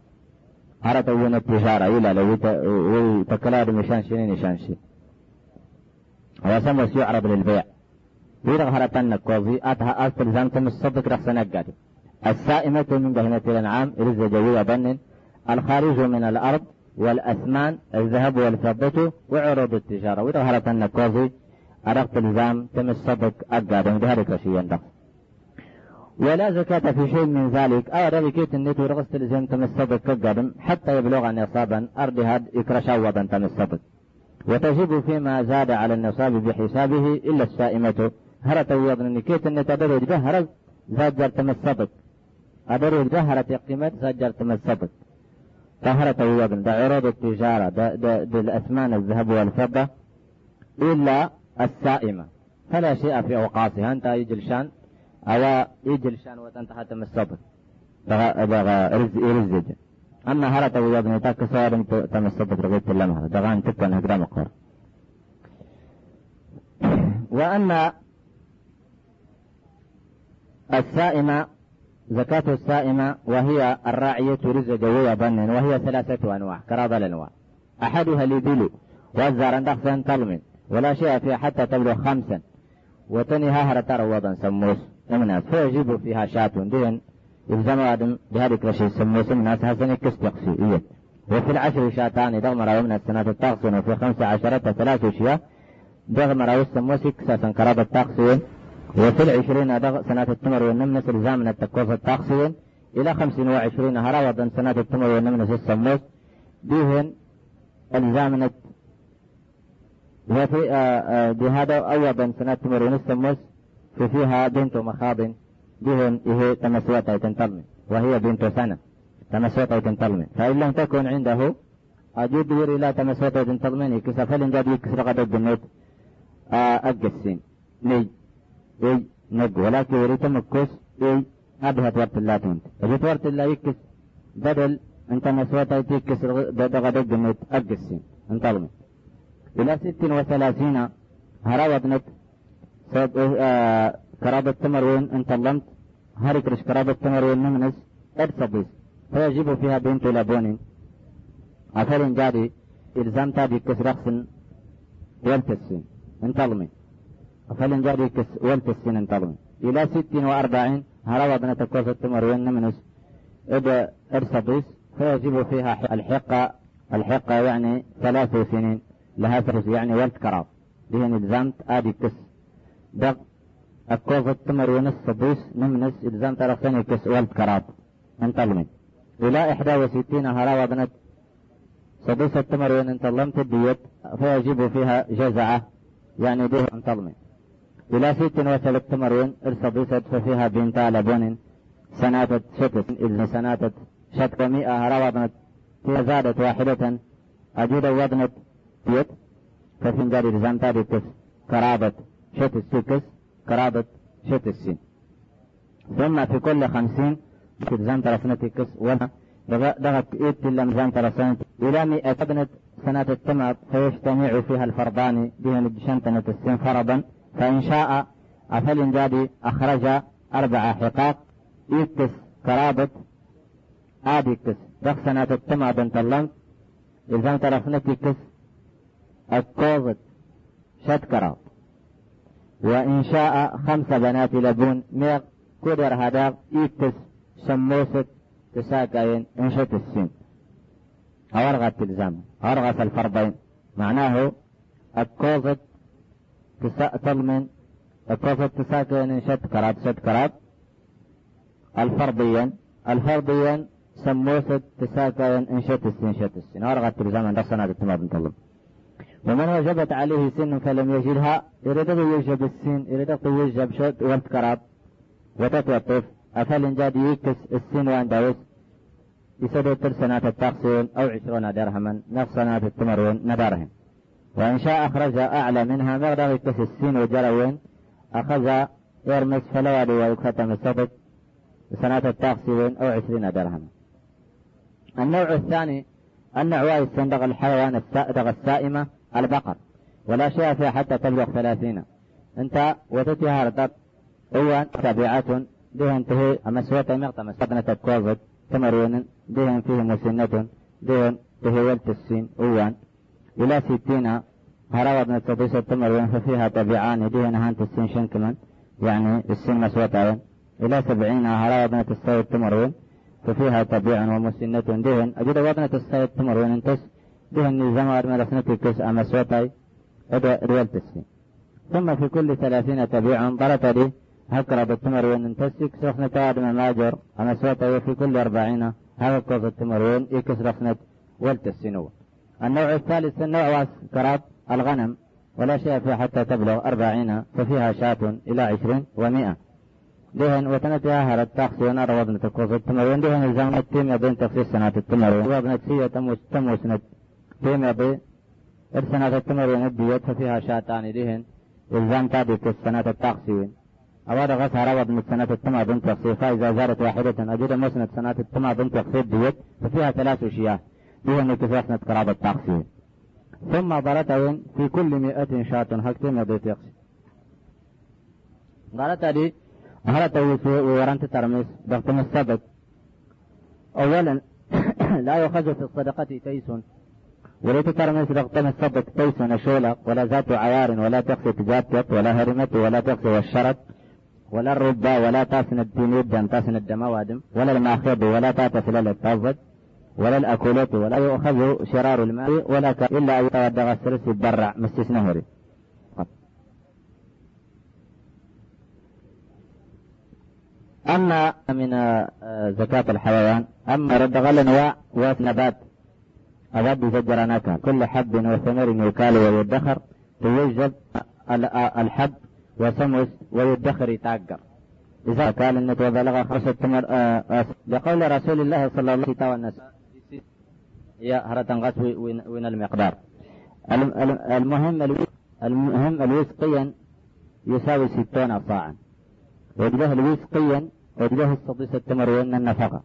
هرة وين التجارة؟ إلى لو تكلاد مشان شنين مشان شي. هو سموس يعرض للبيع. ويرغ هرة النكوزي أتها أستل زانكم الصدق رخص نقاتي السائمة من بهنة الأنعام رز جوية بنن الخارج من الأرض والأثمان الذهب والفضة وعروض التجارة. ويرغ هرة النكوزي أرغت الزام تم الصدق أقاد ذلك شيئا ولا زكاة في شيء من ذلك. أو ربي كيت النت ورغست لزم تم الصدق كقدم حتى يبلغ نصابا إكرش عوضا تم الصدق. وتجب فيما زاد على النصاب بحسابه إلا السائمة. هرت ويضن كيت النت أدرج هرز زاد تم الصدق. أدرج هرت يقيمت زاد تم الصدق. فهرت ويضن ده عروض التجارة ده, ده, ده الأثمان الذهب والفضة إلا السائمة. فلا شيء في أوقاتها أنت يجلشان أو يجل شان وتنتهى تم الصبر. بغى رز يرزج أما هرت ويضن تاك صار تم الصبر رغيت لمها دغان تكن هجرام قر وأما السائمة زكاة السائمة وهي الراعية رز جوية بنن وهي ثلاثة أنواع. كراض الأنواع. أحدها الإبل والزار دخسا تلمن ولا شيء فيها حتى تبلغ خمسا. وتنها هرتر وضا سموس. نمنا فيجب فيها شاة. دين يلزم آدم بهذه كرشي سموس من ناس حسن كستقسي. إيه. وفي العشر شاتان دغمر ومن السنة التقسين وفي خمس عشرة ثلاث أشياء دغمر والسموس كساسا. كراد التقسين وفي العشرين دغ سنة التمر والنمنس الزامن التكوف التقسين إلى خمس وعشرين هراوضا سنة التمر والنمنس السموس. بهن الزامنة وفي بهذا أوضا سنة التمر والنمنس في فيها بنت مخاض. بهن إيه تمسوتا تنتظم. وهي بنت سنة تمسوتا تنتظم. فإن لم تكن عنده أجود إلى تمسوتا تنتظمني كسفل جاد يكسر قد الجنود أجسين ني. إي نج. ولكن يريد مكوس إي أبهت ورت الله تنت اجت ورت الله يكس بدل أنت مسوتا يكس غدا الجنود أجسين انتظم إلى ست وثلاثين هراودنت آه كرابة تمرون أنت لمت هاركرش كرابة تمرون نمنس. ارصبيس فيجب فيها بنت لبون أفل جاري إلزام تابي كس رخص. والتسين انتظمي أفل جاري كس والتسين انتظمي إلى ست وأربعين. هروضنا تكوس التمرون نمنس إذا ارصبيس فيجب فيها الحقة. الحقة يعني ثلاث سنين. لها ثلاث يعني ولت كراب. دهن الزامت آدي كس. دق. الكوفة التمر ونص صدوس نمنس إلزام طرفين كس. والد كراب. انتظمي إلى إحدى وستين. هراوة بنت صدوس التمر. وين انتظمت؟ الديت فيجب فيها جزعة. يعني به انتظمي إلى ست وثلاث تمر وين ارصدوست ففيها بنت لبون سناتة شتس إذن سناتة شتك مئة هراوة بنت زادت واحدة أجود وضنت ديت ففنجار إلزام تاريكس كرابة شتس سكس قرابة شت السين ثم في كل خمسين تلزم ترسنتكس ولا دغت إيت اللمزان ترسنت إلى مئة سنة التمر فيجتمع فيها الفرضان بها نجشنتنة السين فرضا. فإن شاء أفل جادي أخرج أربع حقاق. إيكس قرابة آديكس سنة التمر بنت اللم إلزام ترسنتكس الكوزت شت كراب. وإن شاء خمس بنات لبون ميق قدر هذا إيكس. سموست تساكين إنشت السن أورغت تلزم أورغت الفرضين معناه الكوزت تلمن الكوزت تساكين انشت كراب ست كراب الفرضيا الفرضيا انشت السن شت السن أورغت تلزم عند سنة التمام طلب ومن وجبت عليه سن فلم يجدها يريد يوجب السن يريد يوجب شد ولد كراب وتتوقف أفل جاد يكس السن وان داوس يسدد سنة التقسيم أو عشرون درهما نفس سنة التمرون ندرهم وإن شاء أخرج أعلى منها مقدار يكس السن وجروين أخذ يرمس فلا يدي ويكتم الصدق سنة التقسيم أو عشرين درهما. النوع الثاني النوع السندق الحيوان السائدغ السائمة البقر. ولا شيء فيها حتى تبلغ ثلاثين أنت وتتها رطب ايوان تابعات دهن تهي مسوة مغتم سبنة كوفيد تمرون دهن فيه مسنة دهن تهي السين ايوان إلى ستين هراوة بن التضيس التمرون ففيها تبعان دهن هانت السين شنكمن يعني السين مسوة إلى سبعين هراوة بن التستوي التمرون ففيها تبيع ومسنة دهن أجد وضنة السيد تمرون انتس دهن نظام أرمى رسنتي كس أمسوتاي أدى ريال تسفين ثم في كل ثلاثين تبيع ضرت لي. هكرا بالتمرون انتسك سخنة آدم ماجر. أمسوتاي وفي كل أربعين. هذا كوز التمرون إكس رسنة والتسينو النوع الثالث النوع كرات الغنم ولا شيء فيها حتى تبلغ أربعين ففيها شاة إلى عشرين ومئة دهن وتنتها هرت تاخسي ونار وابنة الكوز التمرون دهن الزامن التيم يبين تخصيص سنة التمرون وابنة سية تموس تموس نت تيم يبي السنة التمرون الديوت ففيها شاتان دهن. إلزام تابي في السنة التاخسين أواد غسها روض من سنة التمع بنت تخصي فإذا زارت واحدة أجد مسنة سنة التمع بنت تخصي ديت ففيها ثلاث أشياء. دهن كفاسنة قرابة التاخسين ثم ضرتين في كل مئة شاة. هكتم يبي تخصي ضرت دي هلا تويس وورانت ترمس. ضغط السبت أولا لا يؤخذ في الصدقة تيس. وليت ترمس ضغط السبت تيس نشولة. ولا ذات عيار ولا تقصي تجاتت ولا هرمت ولا تقصي والشرط ولا الربا ولا تاسن الدين تاسن الدموادم ولا الماخذ ولا تاتفل التازج ولا الأكولات ولا يؤخذ شرار الماء ولا. إلا أن يتودغ السرس يتبرع مستس نهري أما من آه، زكاة الحيوان أما رد غل نبات أبد زجرناك. كل حب وثمر يكال ويدخر يوجد الحب وسمس ويدخر يتعقر. إذا كان النت وبلغ خمسة تمر آه، آه، لقول رسول الله صلى الله عليه وسلم هرة غس وين المقدار. المهم المهم الوسقيا يساوي ستون صاعا وجبه الوسقيا وجبه الصديس التمر وإن النفقة.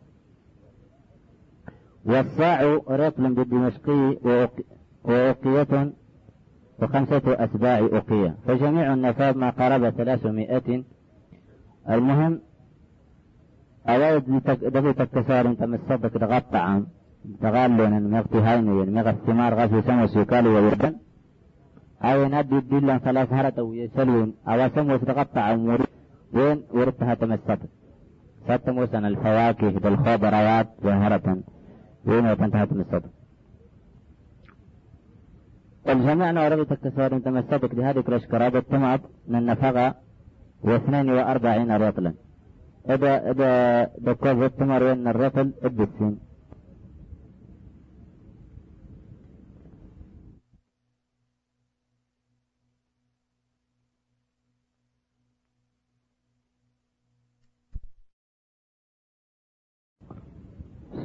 والصاع رطل بالدمشقي وأوقية وخمسة أتباع أوقية. فجميع النفاب ما قرب ثلاثمائة. المهم أوايد دفي تكسار انت مصدق دغط طعام تغالون مغتي هاينين مغ الثمار غفي سمو سيكالي ويردن أو نادي الدلا ثلاث هرة ويسلون أو سمو تغطى عموري وين؟ وردتها تمسطت. ستموسن الفواكه بالخضروات ظاهرة وين وتنتهى تمسطت. الجميع نعرف تكتسار تمسكت بهذه كرش كرابة تمعت من نفقة واثنين وأربعين رطلا. إذا إذا دكوز التمر وين الرطل الدسين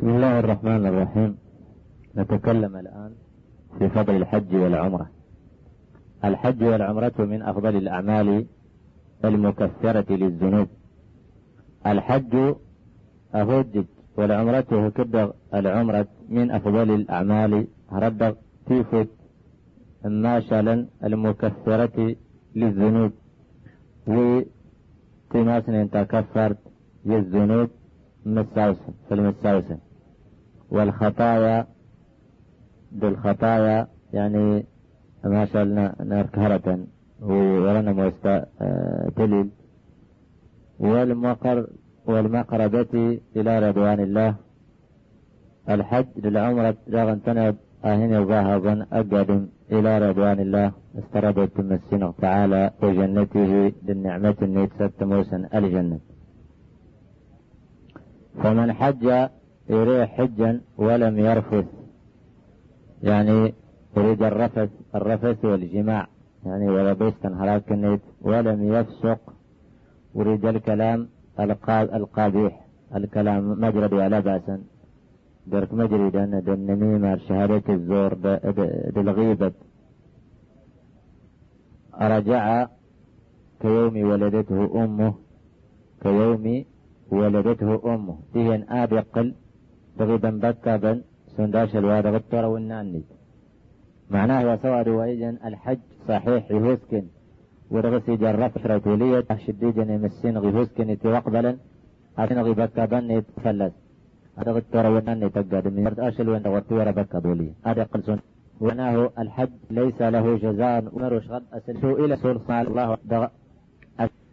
بسم الله الرحمن الرحيم. نتكلم الآن في فضل الحج والعمرة. الحج والعمرة من أفضل الأعمال المكثرة للذنوب. الحج أهدج والعمرة هكذا العمرة من أفضل الأعمال. رد تيفت ماشلا المكثرة للذنوب. وتماسن تكفرت للذنوب. مساوسة في المساوسة والخطايا بالخطايا يعني ما شاء الله نركهرة ولنا موستا تليل والمقر والمقربة إلى رضوان الله. الحج للعمرة رغم تنب أهن ظاهرا أقدم إلى رضوان الله. استردت تمسين تعالى وجنته للنعمة النيت ست موسى الجنة فمن حج يريح حجا ولم يرفث يعني يريد الرفث الرفث والجماع. يعني ولا بيستن هراك النيت ولم يفسق. وريد الكلام القابيح الكلام مجرد ولا بأسا درك مجري دن النميمة شهادة الزور بالغيبة. رجع كيوم ولدته أمه. كيوم ولدته أمه. تهن آب يقل بغيبا بكابا سنداش الواد غطر والناني معناه وسوى روايجا الحج صحيح يهوسكن ورغسي جرف شريتولية شديجا يمسين غيهوسكن يتوقبلا عشان غي بكابا يتفلس هذا غطر والناني تقاد. من يرد أشل وين دورتي ورا بكا دولي هذا قل سن معناه الحج ليس له جزاء. ومرش غد أسل. سئل سلطان الله.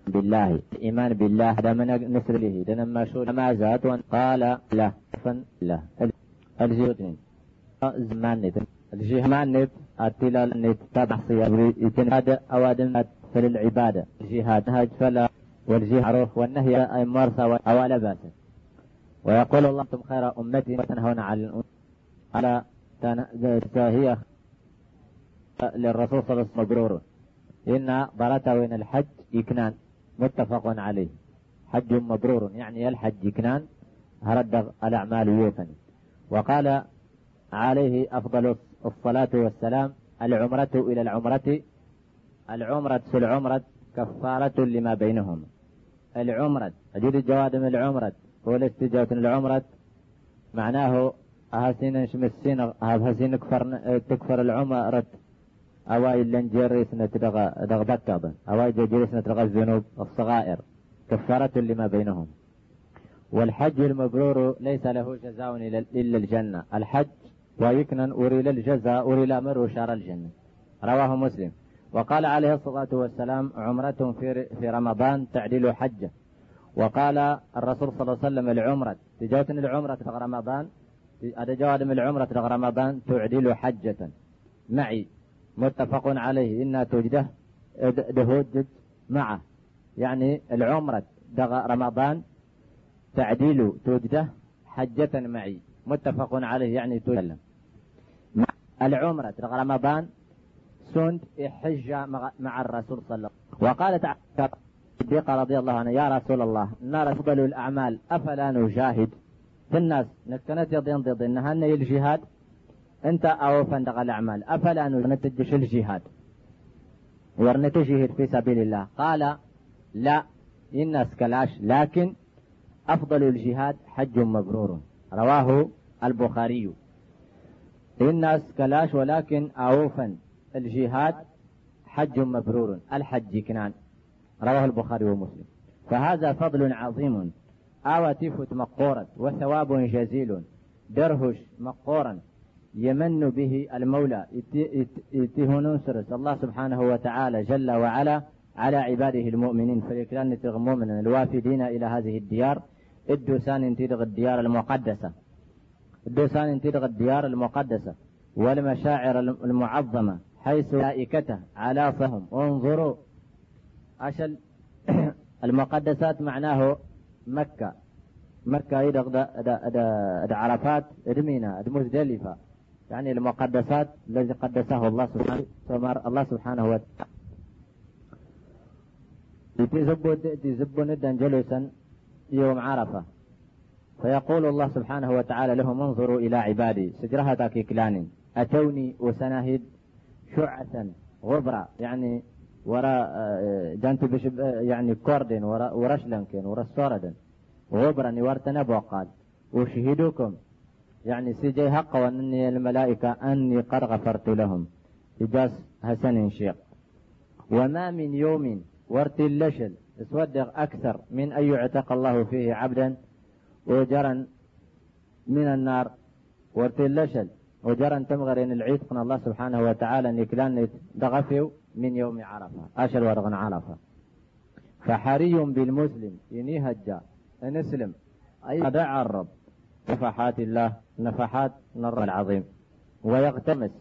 بالله الإيمان بالله هذا من نسر له لما شو ما زاد قال لا فن لا. الجهود زمان نت الجهمان نت التلال نت تبع صيام هذا أوادم فللعبادة. الجهاد هاج فلا والجهاد والنهي أي مرسى أولا باس ويقول الله أنتم خير أمتي وتنهون الأم على هي للرسول صلى الله عليه وسلم مبرور. إن برتا وين الحج يكنان متفق عليه. حج مبرور. يعني الحج كنان هرد الأعمال يوثن وقال عليه أفضل الصلاة والسلام العمرة إلى العمرة. العمرة في العمرة كفارة لما بينهم. العمرة. أجد الجواد من العمرة. والاستجابة العمرة. معناه هاسين شمسين كفر تكفر العمرة. أواي لنجري سنة دغ دغ بكابا أواي جري سنة الذنوب الصغائر. كفارة لما بينهم. والحج المبرور ليس له جزاء إلا الجنة. الحج ويكنن أري الجزاء أري الأمر وشار الجنة. رواه مسلم. وقال عليه الصلاة والسلام عمرة في, رمضان تعديل حجة. وقال الرسول صلى الله عليه وسلم العمرة. تجاوتن العمرة في رمضان. هذا جواد من العمرة في رمضان تعدل حجة. معي. متفق عليه. إنها توجده دهوجج معه. يعني العمرة دغ رمضان تعديل توجده حجة معي. متفق عليه. يعني توجد العمرة دغ رمضان سند حج مع الرسول صلى الله عليه وسلم. وقالت صديقة رضي الله عنها يا رسول الله نرى أفضل الأعمال أفلا نجاهد؟ في الناس نكتنت يضين ضد إنها الجهاد أنت أو فندق الأعمال. أفلا نتجش الجهاد؟ ورنتجهد في سبيل الله. قال لا الناس كلاش لكن أفضل الجهاد حج مبرور. رواه البخاري. الناس كلاش ولكن أوفا الجهاد حج مبرور. الحج كنان. رواه البخاري ومسلم. فهذا فضل عظيم. آواتفت مقورة وثواب جزيل. درهش مقورا. يمن به المولى. يتهنون سرس. الله سبحانه وتعالى جل وعلا على عباده المؤمنين. فلكلان من الوافدين إلى هذه الديار. الدوسان تدغ الديار المقدسة. الدوسان تدغ الديار المقدسة. والمشاعر المعظمة. حيث ملائكته على فهم انظروا. أشل المقدسات معناه مكة. مكة إذا عرفات ادمينا مزدلفة. يعني المقدسات الذي قدسه الله سبحانه الله سبحانه وتعالى. يتزبون ندا جلوسا يوم عرفة. فيقول الله سبحانه وتعالى لهم انظروا إلى عبادي. سجرها كلان أتوني وسناهد شعثا غبرة. يعني ورا جانتو بش يعني كوردين ورا ورشلنكين ورا السوردن غبرا ورتنا بوقال. وشهدوكم yani sijay ha qabanin min almalaa'ika anii qad kafartu lahum ijaaz hasanin sheekh wamaa min yowmin wartii lashel iswadeq akhar min an yuctaqa allahu fiihi cabdan wajaran min annaar wartii lashel wajaran tamgaren ilciidqna allah subxaanahu watacaala niklanit daqafiw min yowmi carafa ashal warqan carafa faxariyun bilmuslim inihajja in islim ay adacrab illah نفحات نر العظيم. ويغتمس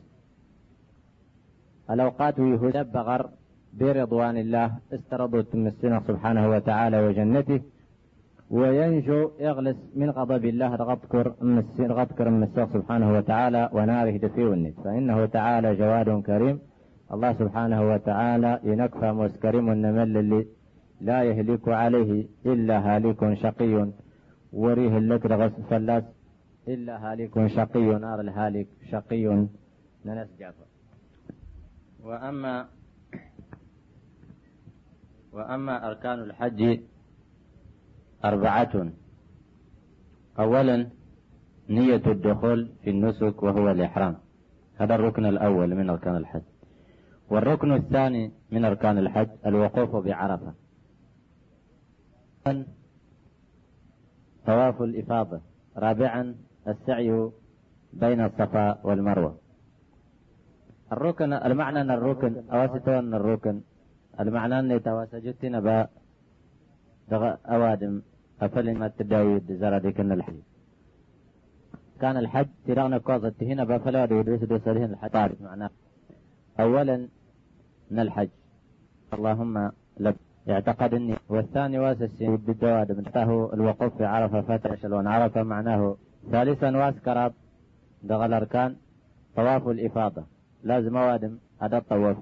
الأوقات يهدى بغر برضوان الله استرضوا تمسنا سبحانه وتعالى وجنته وينجو يغلس من غضب الله رغبكر رغبكر مسوق سبحانه وتعالى وناره دفي النت. فإنه تعالى جواد كريم. الله سبحانه وتعالى ينكفى مسكرم النمل اللي لا يهلك عليه إلا هالك شقي. وريه لك رغس فلاس. إلا هالك شقي نار الهالك شقي ننس جعفر. وأما وأما أركان الحج أربعة. أولا نية الدخول في النسك وهو الإحرام. هذا الركن الأول من أركان الحج. والركن الثاني من أركان الحج الوقوف بعرفة. طواف الإفاضة. رابعا السعي بين الصفا والمروة. الركن المعنى أن الركن أواسطون الركن. المعنى أن يتواسجتنا با دغ أوادم. أفل ما تداويد زرادكن الحج كان الحج ترغنا كوزة هنا بفلا يدرس دوسرهن الحج طارق معناه. أولا من الحج. اللهم لب يعتقد اني والثاني واسس بالدواد. منته الوقوف في عرفة فتح شلون عرفة معناه ثالثا واسكر دغ الاركان طواف الإفاضة. لازم أوادم هذا الطواف.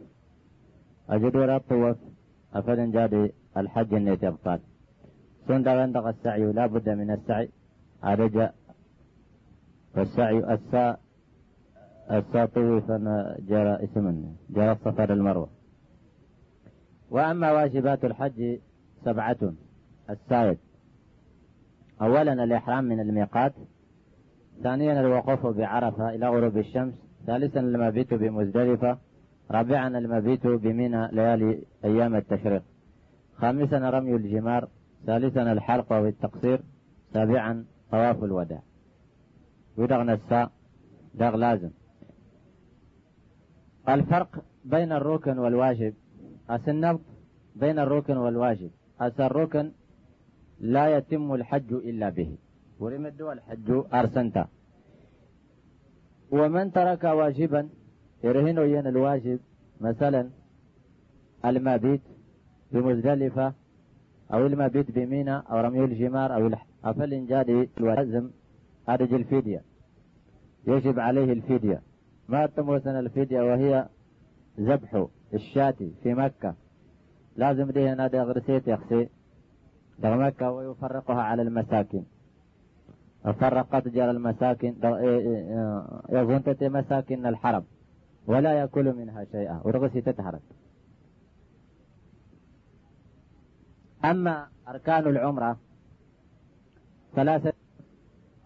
أجد ولا طوف أفدن جادي الحج النيت يبطال سون دغن السعي لا بد من السعي. هذا جاء. فالسعي السا السا طوفا جرى اسم جرى الصفر المروة. وأما واجبات الحج سبعة. السائد أولا الإحرام من الميقات ثانيا الوقوف بعرفة إلى غروب الشمس؟ ثالثا المبيت بمزدلفة؟ رابعا المبيت بمنى ليالي أيام التشريق؟ خامسا رمي الجمار؟ ثالثا الحلق أو التقصير؟ سابعا طواف الوداع؟ ودغ نساء دغ لازم. الفرق بين الركن والواجب. أس النبض بين الركن والواجب؟ أس الركن لا يتم الحج إلا به. ورمد الحج أرسنتا. ومن ترك واجبا يرهن ين الواجب مثلا المبيت بمزدلفة أو المبيت بمينة أو رمي الجمار أو أفل جادي لازم أرج الفدية. يجب عليه الفدية. ما تموسن الفدية وهي ذبح الشاة في مكة. لازم دي هنا غرسيت يخسي مكة ويفرقها على المساكن فرقت جرى المساكن يظن تتي مساكن الحرم ولا يأكل منها شيئا ورغسي تتهرب. أما أركان العمرة ثلاثة.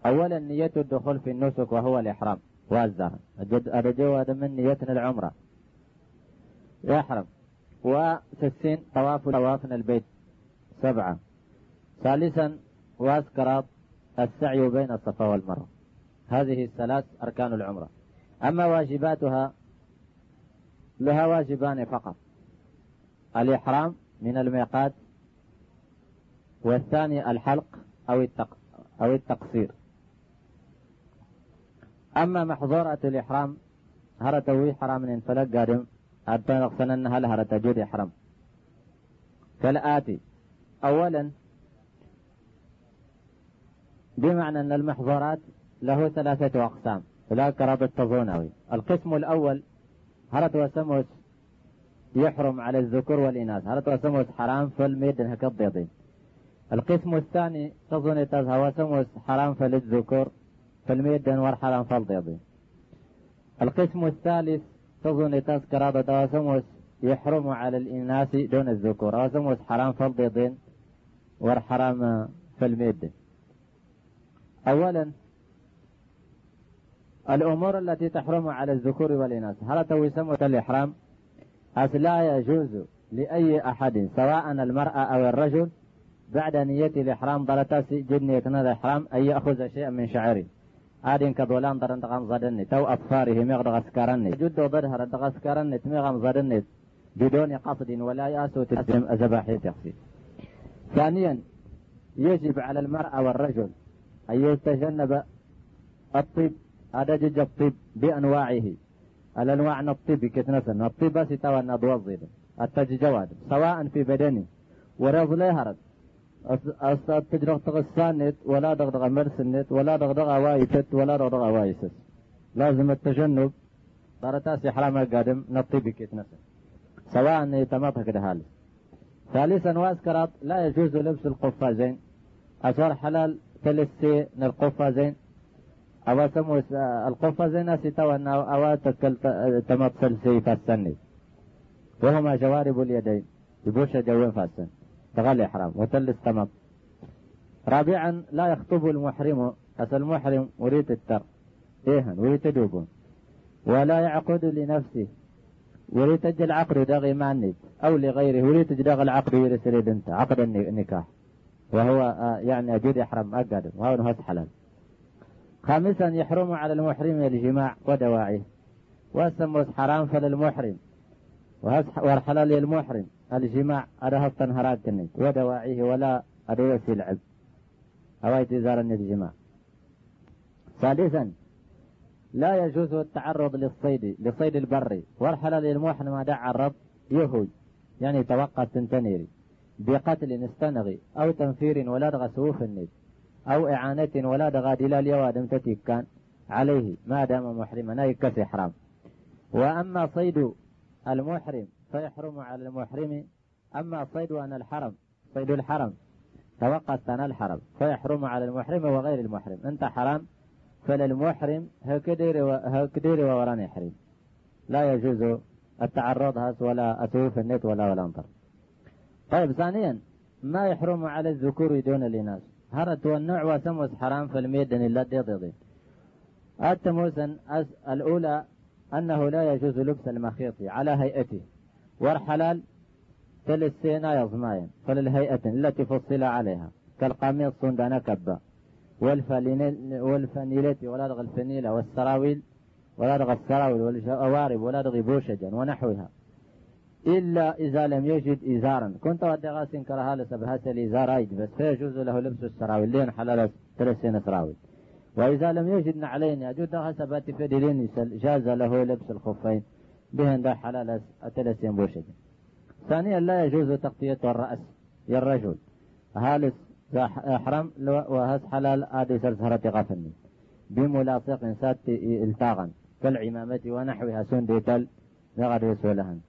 أولا نية الدخول في النسك وهو الإحرام والزهر. أرجو هذا من نيتنا العمرة. يحرم وستين طواف طوافنا البيت. سبعة. ثالثا واسكرات السعي بين الصفا والمروة. هذه الثلاث أركان العمرة. أما واجباتها لها واجبان فقط. الإحرام من الميقات والثاني الحلق أو أو التقصير. أما محظورة الإحرام هرتوي حرام من فلق قادم أبتن أنها لها رتجود إحرام. كالآتي أولا بمعنى أن المحظورات له ثلاثة أقسام. لا كرابة تظونوي القسم الأول هرت وسموس يحرم على الذكور والإناث؟ هرت وسموس حرام فالميد هكا الضيضين القسم الثاني تظن تزهى وسموس حرام فللذكور فالميد ور حرام فالضيضين القسم الثالث تظن تذكر وسموس يحرم على الإناث دون الذكور. وسموس حرام فالضيضين ور حرام فالميد أولا الأمور التي تحرم على الذكور والإناث. هل سموة الإحرام؟ أس لا يجوز لأي أحد سواء المرأة أو الرجل بعد نية الإحرام. ضلتاس جد نية الإحرام أن يأخذ شيئا من شعره آدين كدولان درن دغان زدني. تو أطفاره مغدغ سكرني جد ضرها ردغ سكرني تمغم زدني. بدون قصد ولا يأسو تسلم أزباحي تخفي. ثانيا يجب على المرأة والرجل أن يتجنب الطب هذا جج الطب بأنواعه. الأنواع الطب كتنسن الطب بس توا نضوظ التجواد سواء في بدنه. ورض لا يهرد تجرغ تغسانت ولا دغدغ مرسنت ولا دغدغ وايست ولا دغدغ وايسس لازم التجنب. تأسي حرام قادم نطيب كتنسن سواء يتمطها كده حال ثالثا واسكرات لا يجوز لبس القفازين. أصار حلال تلسي القفازين أو سمو القفازين ستوى أو تمثل سي فالسني وهما جوارب اليدين يبوش جوين فاسن تغلي حرام وتلس تمط رابعا لا يخطب المحرم. أس المحرم وريت التر. إيهن وريت تدوبون ولا يعقد لنفسه. وريت تجل عقد دغي معنيت أو لغيره وريت العقد يرسل انت عقد النكاح وهو آه، يعني أجود يحرم أقدم وهو نهس حلال. خامسا يحرم على المحرم الجماع ودواعيه وسموس حرام فللمحرم. والحلال للمحرم. الجماع تنهرات كني ودواعيه ولا أدوسي العب أوايت إزار الجماع. ثالثا لا يجوز التعرض للصيد لصيد البري والحلال للمحرم ما دع الرب يهوي يعني توقع تنتنيري. بقتل استنغي أو تنفير ولا دغ سوف النيد أو إعانة ولا دغ دلال يوادم كان عليه ما دام محرما يكس إحرام. وأما صيد المحرم فيحرم على المحرم أما صيد أن الحرم صيد الحرم توقت أنا الحرم فيحرم على المحرم وغير المحرم. أنت حرام فللمحرم هكدير ووران يحرم. لا يجوز التعرض ولا أسوف النت ولا ولا انطر طيب ثانيا ما يحرم على الذكور دون الإناث؟ هرت والنوع وسموس حرام في الميدن إلا ديضيضي التموسن الأولى أنه لا يجوز لبس المخيط على هيئته. والحلال تلسينا يظماين فللهيئة التي فصل عليها. كالقميص صندان كبا والفنيلة ولا دغ الفنيلة والسراويل ولا دغ السراويل والجوارب ولا دغ بوشجا ونحوها. إلا إذا لم يجد إزارا. كنت ودي غاسين كرها لسبهات الإزار أيد بس فيجوز له لبس السراويل. لين حلال ثلاثين سراويل. وإذا لم يجد نعلين يجد حسبات فدلين جاز له لبس الخفين. بهن دا حلال ثلاثين بوشجا ثانيا لا يجوز تغطية الرأس يا الرجل. هالس أحرم وهس حلال آدي سرسهرة غفني بملاصق سات التاغا. كالعمامة ونحوها سندتل لغد يسولهن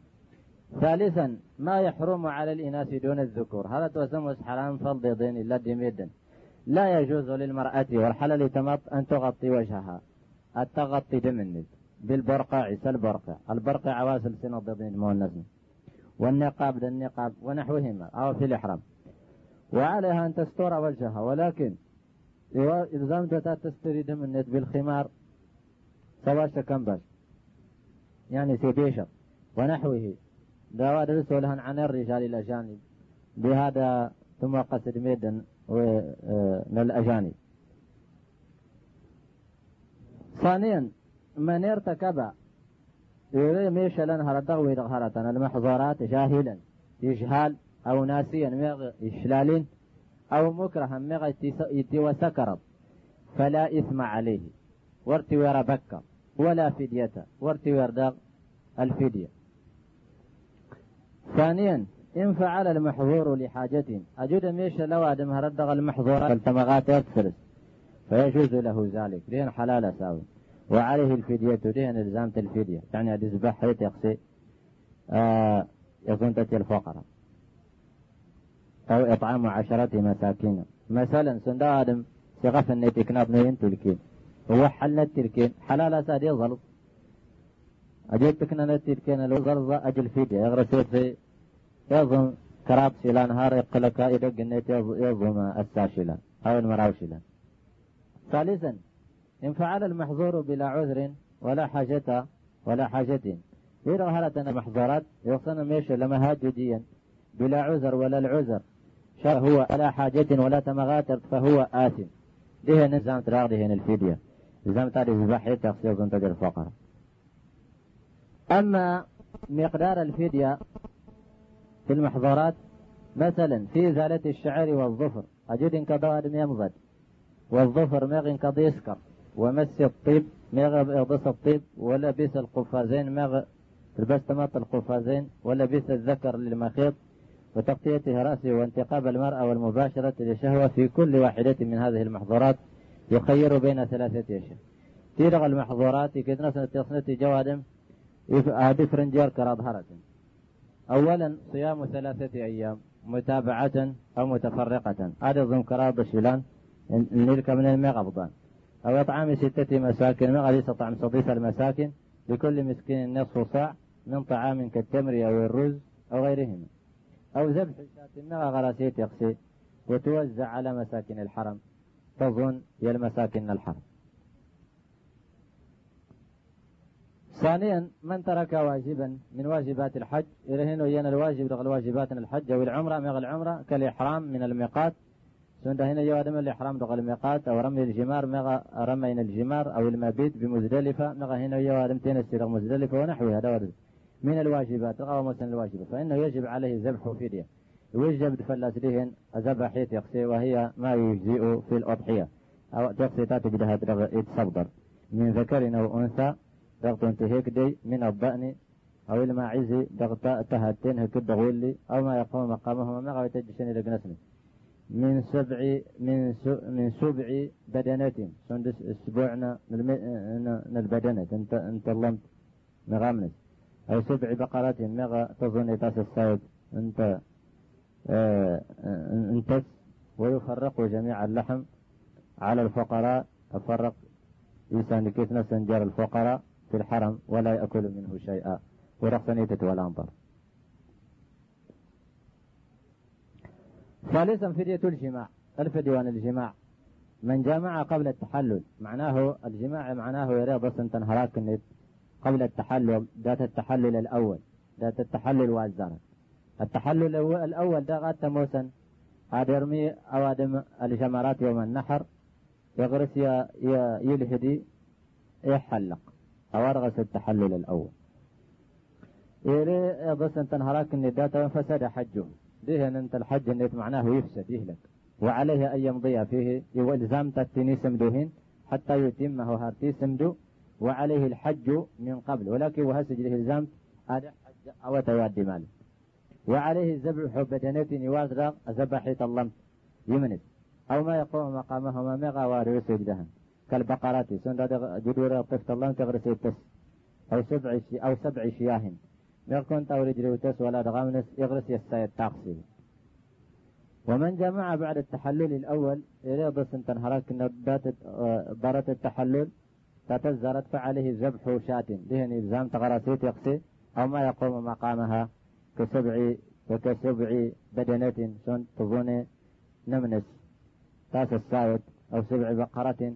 ثالثا ما يحرم على الإناث دون الذكور. هذا توسمس حرام دين إلا دميدا لا يجوز للمرأة والحلال تمط أن تغطي وجهها. التغطي دم بالبرقع سالبرقع البرقع. عواسل سنة ضدين مؤنث. والنقاب للنقاب ونحوهما أو في الإحرام. وعليها أن تستر وجهها. ولكن إلزام تستري دم النت بالخمار سواش كم باش. يعني سيبيشر ونحوه. درس لهن عن الرجال الأجانب بهذا ثم قصد ميدا من الأجانب. ثانيا من ارتكب ميش لنهر الدغوي دغهرة المحظورات جاهلا إجهال أو ناسيا مغ إشلال أو مكرها مغ وسكرت فلا إثم عليه. وارتوي بكة ولا فدية. وارتوي دغ الفدية. ثانيا إن فعل المحظور لحاجة أجد ميش لو أدم هردغ المحظورات فالتمغات يكسرس فيجوز له ذلك. لين حلال ساوي وعليه الفدية لين إلزامة الفدية. يعني أدزبح حيث يقصي آه يكون الفقراء. أو إطعام عشرة مساكين. مثلا سندا آدم سغف النت إكناب نين تلكين حل التلكين حلال أساد يظل. أجيب تكنا نتلكين الوزرز أجل فيديا يغرسيت في يظن كراب سيلان هار يقلك إدق النت يظن الساشلان أو المراوشلان ثالثا إن فعل المحظور بلا عذر ولا حاجة ولا حاجة. إذا هلت محظورات يقصن ميش لما هاجديا بلا عذر ولا العذر. هو على حاجة ولا تمغاتر فهو آثم. ده نظام تراغ ده الفدية. نظام تعرف بحي تقصير كنت الفقر أما مقدار الفدية في المحظورات مثلا في إزالة الشعر والظفر أجد إن كضواد يمضد والظفر مغ إن يسكر ومس الطيب مغ يغضس الطيب ولبس القفازين مغ لبس تمط القفازين ولبس الذكر للمخيط وتغطيته رأسه وانتقاب المرأة والمباشرة للشهوة في كل واحدة من هذه المحظورات يخير بين ثلاثة أشياء. تيرغ المحظورات كد نسنة تصنة جوادم فرنجير كراظهرة أولا صيام ثلاثة أيام متابعة أو متفرقة. هذا ضمن كراظ شلان نلك من المغبضان. أو إطعام ستة مساكن ما غادي يستطعم صديق المساكن لكل مسكين نصف صاع من طعام كالتمر أو الرز أو غيرهما. أو ذبح شاة مع غراسيت يقصي وتوزع على مساكن الحرم تظن يا المساكن الحرم. ثانيا من ترك واجبا من واجبات الحج؟ إلى هنا ين الواجب رغل واجبات الحج أو العمرة مغ العمرة كالإحرام من الميقات. سند هنا يوادم الإحرام رغل الميقات أو رمي الجمار مغ رمين الجمار أو المبيت بمزدلفة. مغ هنا يوادم تنسي مزدلفة ونحوها هذا من الواجبات أو مثلا الواجبات فإنه يجب عليه ذبح فدية. ويجب فلاس لهن ذبح يقصي وهي ما يجزئ في الأضحية. أو تقصي تاتي بدها يتصدر. من ذكر أو أنثى ضغط انتهيك دي من الضأن. أو الماعز ضغط تهتين هكذا دغولي أو ما يقوم مقامه ما غاية تجسني لقنسني من سبع من من سبع بدنات. سندس أسبوعنا من البدنات. انت انت لمت مغامنس. أو سبع بقرات. مغا تظن تاس الصيد انت آه انتس. ويفرق جميع اللحم على الفقراء. أفرق إنسان كيف نسنجر الفقراء. في الحرم ولا يأكل منه شيئا. ورقصنيتة والأنظر ثالثا فدية الجماع. الفدية الجماع. من جامع قبل التحلل. معناه الجماع معناه بس تنهراك قبل التحلل. ذات التحلل الأول. ذات التحلل والزرع. التحلل الأول ده غاد تموسن أدرمي أوادم الجمرات يوم النحر. يغرس يلهدي. يحلق. أورغس التحلل الأول. إيري بس أنت نهراك الندات فسد حجه. دهن أنت الحج النت معناه يفسد يهلك. وعليه أن يمضي فيه يلزم تتني سمدهن حتى يتمه هارتي سمدو. وعليه الحج من قبل. ولكن وهسج له الزام حج أو توادي مال وعليه ذبح بدنة يوازر ذبحة اللمس يمنس أو ما يقوم مقامهما مغا واريس دهن كالبقرات سند جدور طفت الله تغرس التس أو سبع أو سبع شياه كنت أو رجل تس ولا دغامنس يغرس يستايد تاقسي ومن جمع بعد التحلل الأول إلى بس تنهرك برة التحلل تتزرت فعليه ذبح شاة. دهن إلزام تغرسيت يقصي أو ما يقوم مقامها كسبع وكسبع بدنة سن تظن نمنس. تاس السايد أو سبع بقرة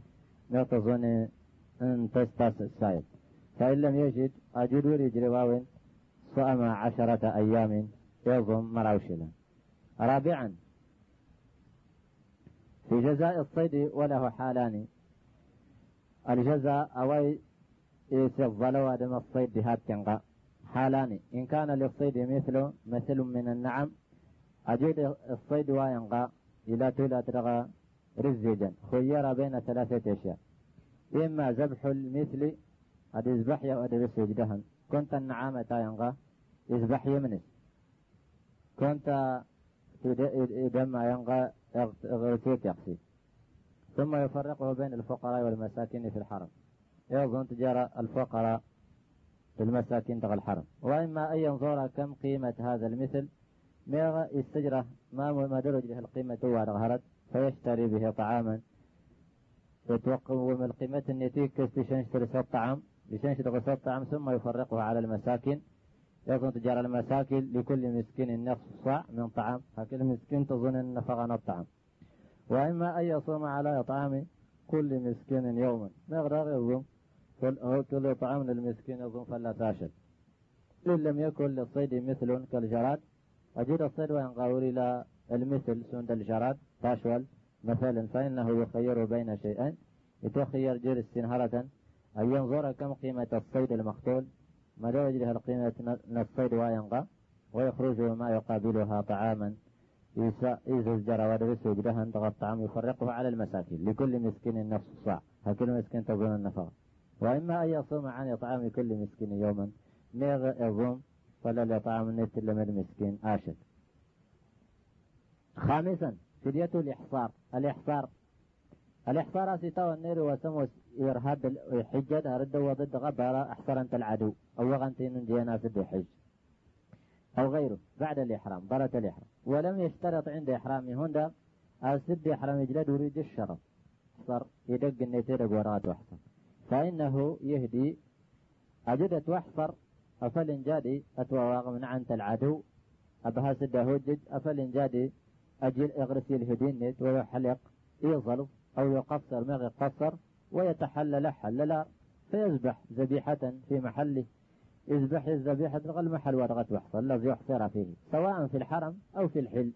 لا تظن أن تستاس السايد فإن لم يجد أجد وري واوين صام عشرة أيام يظن مراوشلا رابعا في جزاء الصيد وله حالان. الجزاء أوي الظلوى دم الصيد هات تنقى حالان إن كان للصيد مثل مثل من النعم أجد الصيد وينقى إلى تولى ترغى رزجا. خير بين ثلاثة أشياء. إما ذبح المثل قد يذبح يا قد دهن كنت النعامة ينقى يذبح يمنس كنت دم ينقى اغتيت يقصي ثم يفرقه بين الفقراء والمساكين في الحرم. يظن تجارة الفقراء المساكين تغى الحرم. وإما أن ينظر كم قيمة هذا المثل. ميغا استجرة ما مدرج له القيمة وارغهرت فيشتري به طعاما. يتوقع من القيمة النتيك كستشنشتري صوت طعام بشنشتري صوت طعام ثم يفرقه على المساكين يكون تجار المساكن لكل مسكين نصف صاع من طعام هكذا مسكين تظن النفقة الطعام. وإما أن يصوم على إطعام كل مسكين يوما. مقدار يظن كل طعام للمسكين يظن فلا تاشد إن لم يكن للصيد مثل كالجراد أجد الصيد وينقاول إلى المثل سند الجراد تاشول مثلا فإنه يخير بين شيئين. يتخير جرس سنهرة أن ينظر كم قيمة الصيد المقتول. لا يجري القيمة نصيد وينقى. ويخرج ما يقابلها طعاما. الجرى ودرس وجدها تغى الطعام يفرقه على المساكين. لكل مسكين نفس صاع هكذا مسكين تظن النفقة؟ وإما أن يصوم عن إطعام كل مسكين يوما. ميغ يظن فلا لطعام النت لما المسكين آشد خامسا فدية الإحصار. الإحصار. الإحصار ستة النير وسمو إرهاب حجة رد وضد غبارة أحصرنت العدو أو وغنتين جينا في الحج أو غيره. بعد الإحرام. برة الإحرام. ولم يشترط عند إحرامه هندا السد إحرام يجلد يريد الشرط صار يدق النيتير ورات وحصر فإنه يهدي. أجدت وحصر. أفل جادي. أتواغ من عنت العدو أبها سد هجد أفل جادي. أجل إغرسي الهدين ويحلق يظلف أو يقصر ما يقصر ويتحلل حلل فيذبح ذبيحة في محله. يذبح الذبيحة غل محل ورغت وحصل الذي يحصر فيه سواء في الحرم أو في الحل.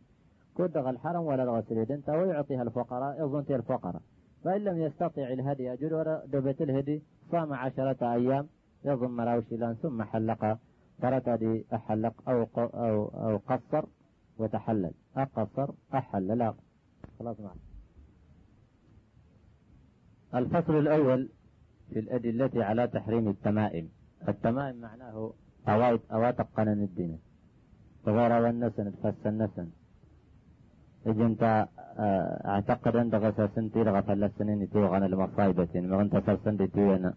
كدغ الحرم ولا الغسل انت ويعطيها الفقراء يظن الفقراء. فإن لم يستطع الهدي أجل دبت الهدي صام عشرة أيام يظن مراوشلان ثم حلق. فرتدي أحلق أو, أو, أو قصر. وتحلل. أقصر أحلل لا. خلاص معك الفصل الأول في الأدلة على تحريم التمائم. التمائم معناه أوات أواتق قنن الدين تغير والنسن تفس النسن. أنت آه، أعتقد أن دغسا سنتي لغا السنين تيوغن المصايبة ما أنت سنتي تيوغن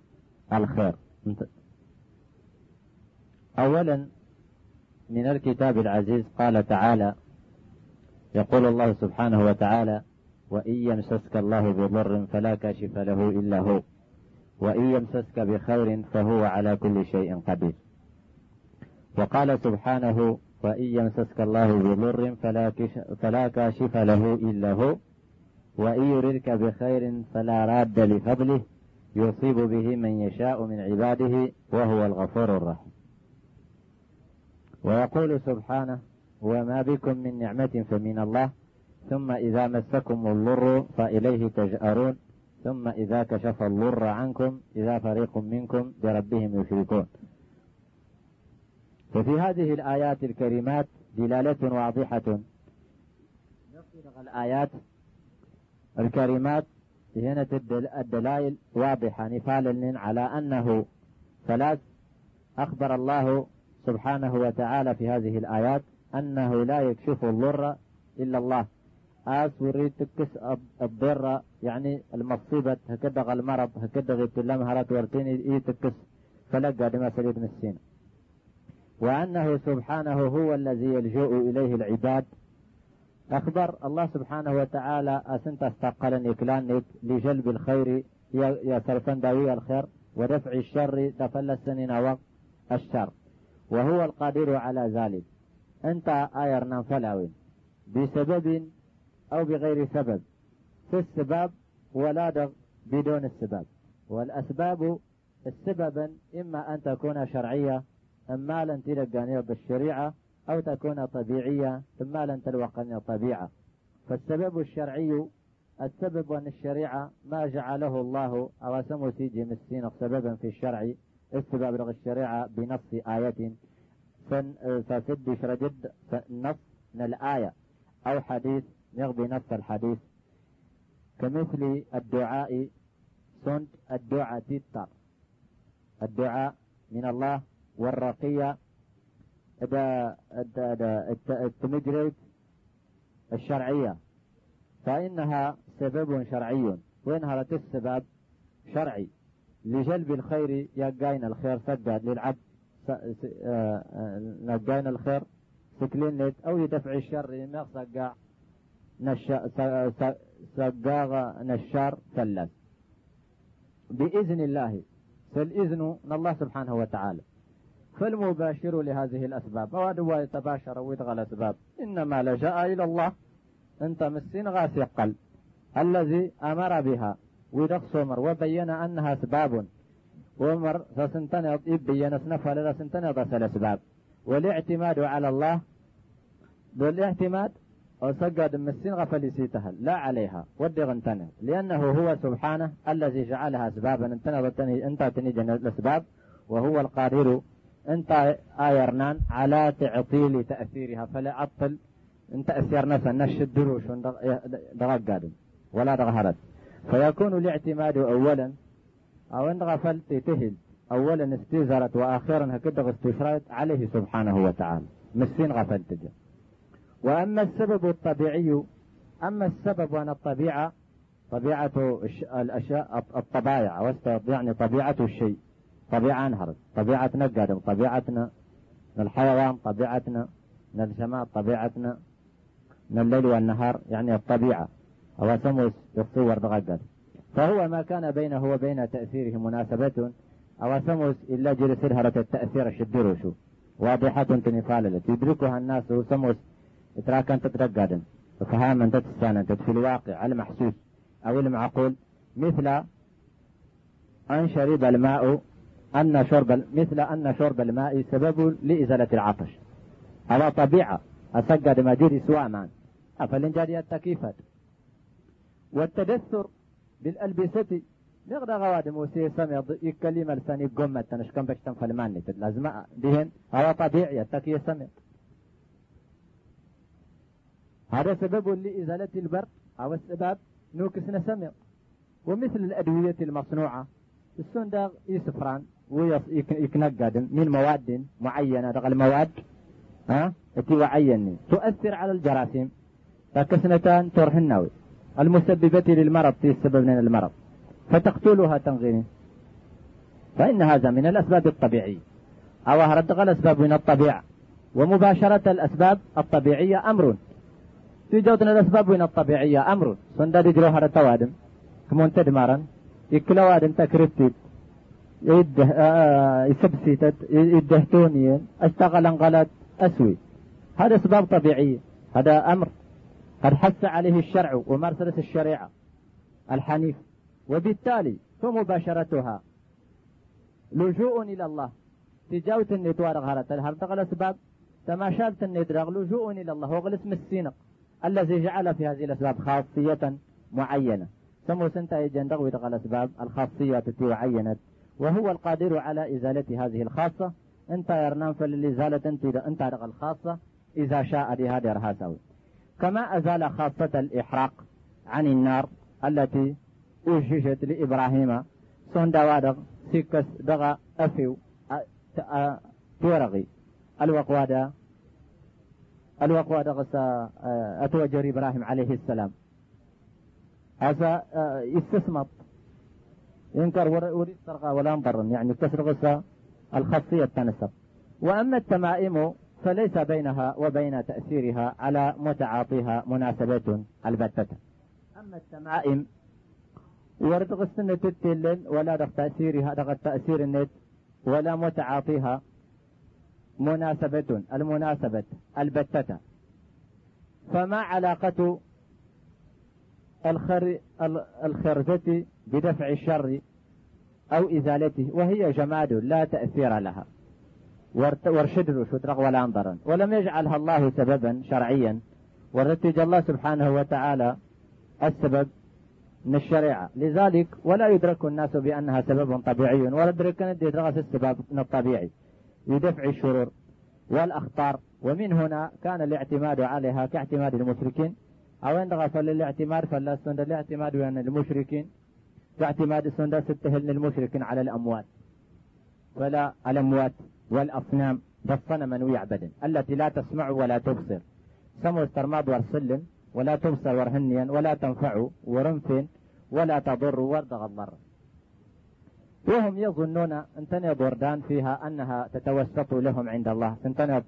الخير. انت أولا من الكتاب العزيز قال تعالى يقول الله سبحانه وتعالى وإن يمسسك الله بضر فلا كاشف له إلا هو وإن يمسسك بخير فهو على كل شيء قدير وقال سبحانه وإن يمسسك الله بضر فلا, فلا كاشف له إلا هو وإن يردك بخير فلا راد لفضله يصيب به من يشاء من عباده وهو الغفور الرحيم ويقول سبحانه وما بكم من نعمة فمن الله ثم إذا مسكم الضر فإليه تجأرون ثم إذا كشف الضر عنكم إذا فريق منكم بربهم يشركون. ففي هذه الآيات الكريمات دلالة واضحة. الآيات الكريمات هنا الدلائل واضحة نفالا على أنه ثلاث أخبر الله سبحانه وتعالى في هذه الآيات أنه لا يكشف الضر إلا الله. آس وريد تكس الضر يعني المصيبة هكذا المرض هكذا غيبت الله مهارات ورتين إيه تكس فلقى دما سليد مسين وأنه سبحانه هو الذي يلجؤ إليه العباد. أخبر الله سبحانه وتعالى أسنت استقل نكلانك لجلب الخير يا سرفن داوي الخير ودفع الشر دفل السنين وقت الشر. وهو القادر على ذلك. أنت آيرنا فلاوين بسبب أو بغير سبب. في السباب ولا بدون السباب. والأسباب السببا إما أن تكون شرعية إما لن تلقانية بالشريعة أو تكون طبيعية إما لن تلوقني طبيعة. فالسبب الشرعي السبب أن الشريعة ما جعله الله أو سمو سيجي مسين سببا في الشرع السبب لغ الشريعة بنص آية. فسد شرجد نص من الآية أو حديث يغضي نفس الحديث. كمثل الدعاء سند الدعاء تتر الدعاء من الله والرقية. التمجرد الشرعية. فإنها سبب شرعي. وإنها السبب شرعي. لجلب الخير يقاين الخير سداد للعبد. نقاين الخير سكلين أو يدفع الشر يمغ سقاغ نشار ثلاث بإذن الله. فالإذن من الله سبحانه وتعالى. فالمباشر لهذه الأسباب. هو يتباشر ويدغى الأسباب إنما لجأ إلى الله. أنت مسين غاسي قل الذي أمر بها. wiidhaqsoo mar wa bayana annahaa asbaabun womar sasintaneed ibbiyan isnafaleda sintaneed asal asbaab walictimaadu cala allah dolictimaad osagaad masinqa falisiitaha laa calayha wadhiqintaneed liannahu huwa subxaanah aladii jacalaha asbaaban intaa tinijanasbaab wa huwa alqaadiru intaa ayarnaan calaa tactiili ta'hiiriha fala catal inta isyarnasa nasha durushun dhaqagaadin walaa dhaqharad فيكون الاعتماد أولا. أو ان غفلت تهل. أولا استيزرت وآخرا هكذا استشرت عليه سبحانه وتعالى. مسين غفلت جا. وأما السبب الطبيعي أما السبب وأن الطبيعة طبيعة الأشياء الطبائع. يعني طبيعة الشيء. طبيعة انهرت. طبيعتنا قادم طبيعتنا الحيوان. طبيعتنا السماء. طبيعتنا الليل والنهار. يعني الطبيعة. أو سموس يتصور فهو ما كان بينه وبين تأثيره مناسبة أو سموس إلا جرس هرة التأثير شدروشو واضحة تنفال يدركها الناس سموس أنت تترقد. تستان أنت في الواقع المحسوس أو المعقول مثل أن شرب الماء أن شرب مثل أن شرب الماء سبب لإزالة العطش. على طبيعة أسجد ما جري سواء مان أفلن التكيفات والتدثر بالألبسة. نغدا غواد موسى سمع يكلم لساني قمة تنشكم باش تنفل لازم دهن. على طبيعي. التكي سمع هذا سبب لإزالة البرد أو السبب. نوكسنا سمع ومثل الأدوية المصنوعة. السنداغ يسفران. ويكنقد من مواد معينة. رغل المواد ها؟ التي وعيني. تؤثر على الجراثيم. فكسنتان ترهنوي المسببة للمرض السبب من المرض. فتقتلها تنغيني فإن هذا من الأسباب الطبيعية. أو هردغ الأسباب من الطبيعة. ومباشرة الأسباب الطبيعية أمر. في جودنا الأسباب من الطبيعية أمر. صنداد جروهر التوادم كمون تدمارا يكلوادم تكريبتي يدة آه يسبسيتت. يدهتونيا أشتغل انقلت أسوي. هذا أسباب طبيعية. هذا أمر. قد حث عليه الشرع ومرسلة الشريعة الحنيف. وبالتالي فمباشرتها لجوء إلى الله. تجاوت النتوار غارت. الهرتق الاسباب تماشالت الندرغ لجوء إلى الله. وغلس السينق الذي جعل في هذه الأسباب خاصية معينة. سمو سنتا يجندغ ويدغ الأسباب الخاصية التي عينت وهو القادر على إزالة هذه الخاصة. انت يرنام فللإزالة انت انت الخاصة إذا شاء بهذا رهاسوي كما أزال خاصة الإحراق عن النار التي أججت لإبراهيم سون دوادغ سيكس دغا أفيو تورغي. الوقوادة الوقوادة غسا أتوجر إبراهيم عليه السلام. هذا استثمط ينكر وريد سرقة ولا مضر يعني غسا الخاصية تنسب. وأما التمائم فليس بينها وبين تأثيرها على متعاطيها مناسبة البتة. أما التمائم ورد غسنة تتلن ولا دغ تأثيرها دغ تأثير النت ولا متعاطيها مناسبة المناسبة البتة. فما علاقة الخر الخرزة بدفع الشر أو إزالته؟ وهي جماد لا تأثير لها. ورشد شترق ولا انظرا ولم يجعلها الله سببا شرعيا. ورتج الله سبحانه وتعالى السبب من الشريعة. لذلك ولا يدرك الناس بأنها سبب طبيعي ولا يدرك أن يدرس السبب من الطبيعي. لدفع الشرور والأخطار. ومن هنا كان الاعتماد عليها كاعتماد المشركين. أو إن غفل الاعتماد فلا سند الاعتماد وأن المشركين. كاعتماد سند ستهل المشركين على الأموات. ولا الأموات. والأصنام بالصنم ويعبد التي لا تسمع ولا تبصر. سمو استرماد ورسل ولا تبصر ورهنيا ولا تنفع ورنف ولا تضر وردغ الضر وهم يظنون أن تنض وردان فيها أنها تتوسط لهم عند الله. سنتنض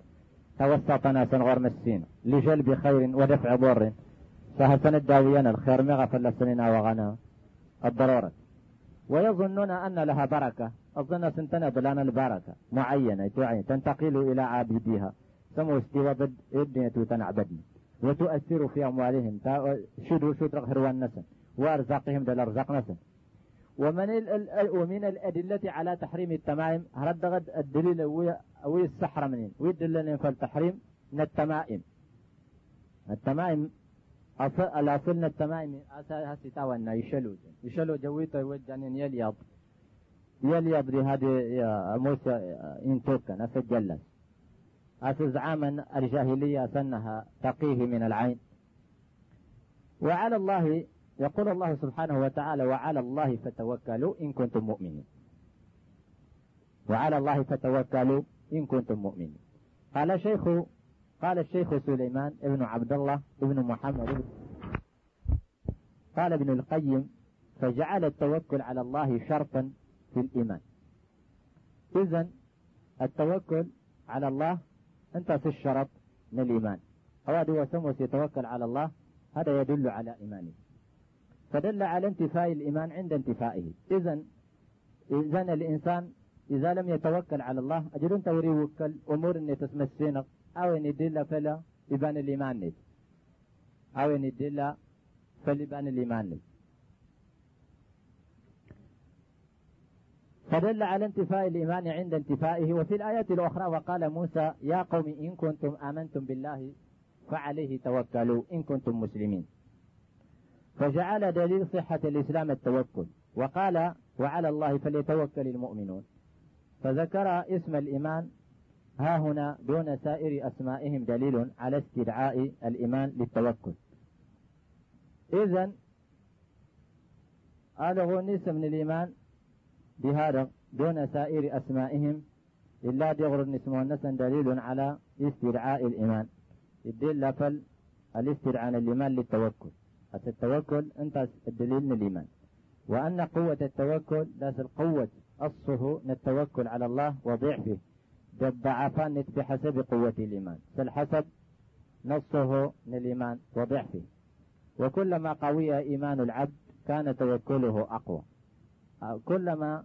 توسط ناس غير مسين لجلب خير ودفع ضر. فهسن داويا الخير مغفل سننا وغنى الضرورة؟ ويظنون أن لها بركة. الظن سنتنض لنا البركة معينة تعين تنتقل إلى عابديها. سمو استوى بد إدنية تنعبدني وتؤثر في أموالهم. شدوا شدرق هروان نسن. وأرزاقهم دل أرزاق نسن. ومن ومن الأدلة على تحريم التمائم هرد الدليل وي السحر منين؟ ويدلنا فالتحريم من التمائم. التمائم الأصل التمائم. هسي تاوانا يشلو يشلو جويته يوجانين يليض يليض لهذه موسى انتوكا نفس جلس أسز زعاما الجاهلية سنها تقيه من العين. وعلى الله يقول الله سبحانه وتعالى وعلى الله فتوكلوا إن كنتم مؤمنين. وعلى الله فتوكلوا إن كنتم مؤمنين. قال شيخ قال الشيخ سليمان ابن عبد الله ابن محمد. قال ابن القيم فجعل التوكل على الله شرطا في الإيمان. إذا التوكل على الله أنت في الشرط من الإيمان. هذا هو سموس يتوكل على الله هذا يدل على إيمانه. فدل على انتفاء الإيمان عند انتفائه. إذا إذا الإنسان إذا لم يتوكل على الله أجل أنت وكل أمور أن تسمسينك. أو أن يدل فلا يبان الإيمان أو أن يدل فليبان الإيمان نت فدل على انتفاء الإيمان عند انتفائه وفي الآيات الأخرى وقال موسى يا قوم إن كنتم آمنتم بالله فعليه توكلوا إن كنتم مسلمين. فجعل دليل صحة الإسلام التوكل وقال وعلى الله فليتوكل المؤمنون. فذكر اسم الإيمان ها هنا دون سائر أسمائهم دليل على استدعاء الإيمان للتوكل. إذا هذا هو اسم من الإيمان بهذا دون سائر أسمائهم إلا دغر اسم النسن دليل على استدعاء الإيمان. الدل فل الاستدعاء الإيمان للتوكل. التوكل أنت الدليل من الإيمان. وأن قوة التوكل ذات القوة أصه التوكل على الله وضعفه. بالضعفان بحسب قوة الإيمان. فالحسب نصه من الإيمان وضعفه. وكلما قوي إيمان العبد كان توكله أقوى. كلما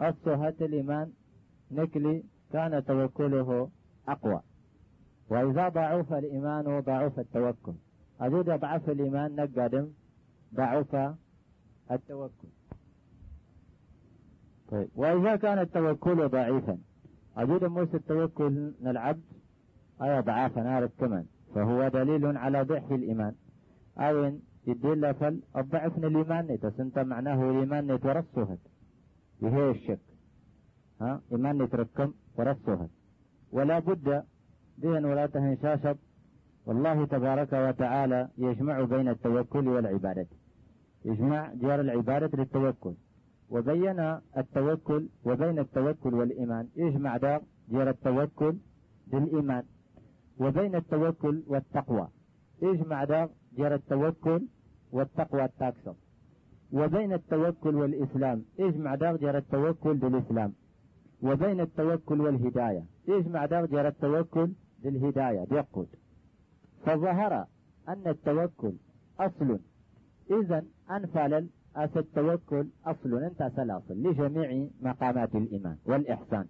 أصهت الإيمان نكلي كان توكله أقوى. وإذا ضعف الإيمان ضعف التوكل. أزيد ضعف الإيمان نقدم ضعف التوكل. طيب. وإذا كان التوكل ضعيفا أجود موسى التوكل العبد أي ضعاف نار كمان فهو دليل على ضعف الإيمان. أو يدل فل الضعف الإيمان نتس أنت معناه الإيمان نترسوهت وهي الشك. ها؟ إيمان نتركم ورسوهت ولا بد دهن ولا تهن والله تبارك وتعالى يجمع بين التوكل والعبادة. يجمع جار العبادة للتوكل. وبين التوكل وبين التوكل والإيمان. يجمع دار جار التوكل للإيمان. وبين التوكل والتقوى. يجمع دار جار التوكل والتقوى التاكسر. وبين التوكل والإسلام يجمع دار جار التوكل للإسلام وبين التوكل والهداية يجمع دار جار التوكل للهداية بيقود فظهر أن التوكل أصل. إذا أنفل أس التوكل أصل. أنت سلافل لجميع مقامات الإيمان والإحسان.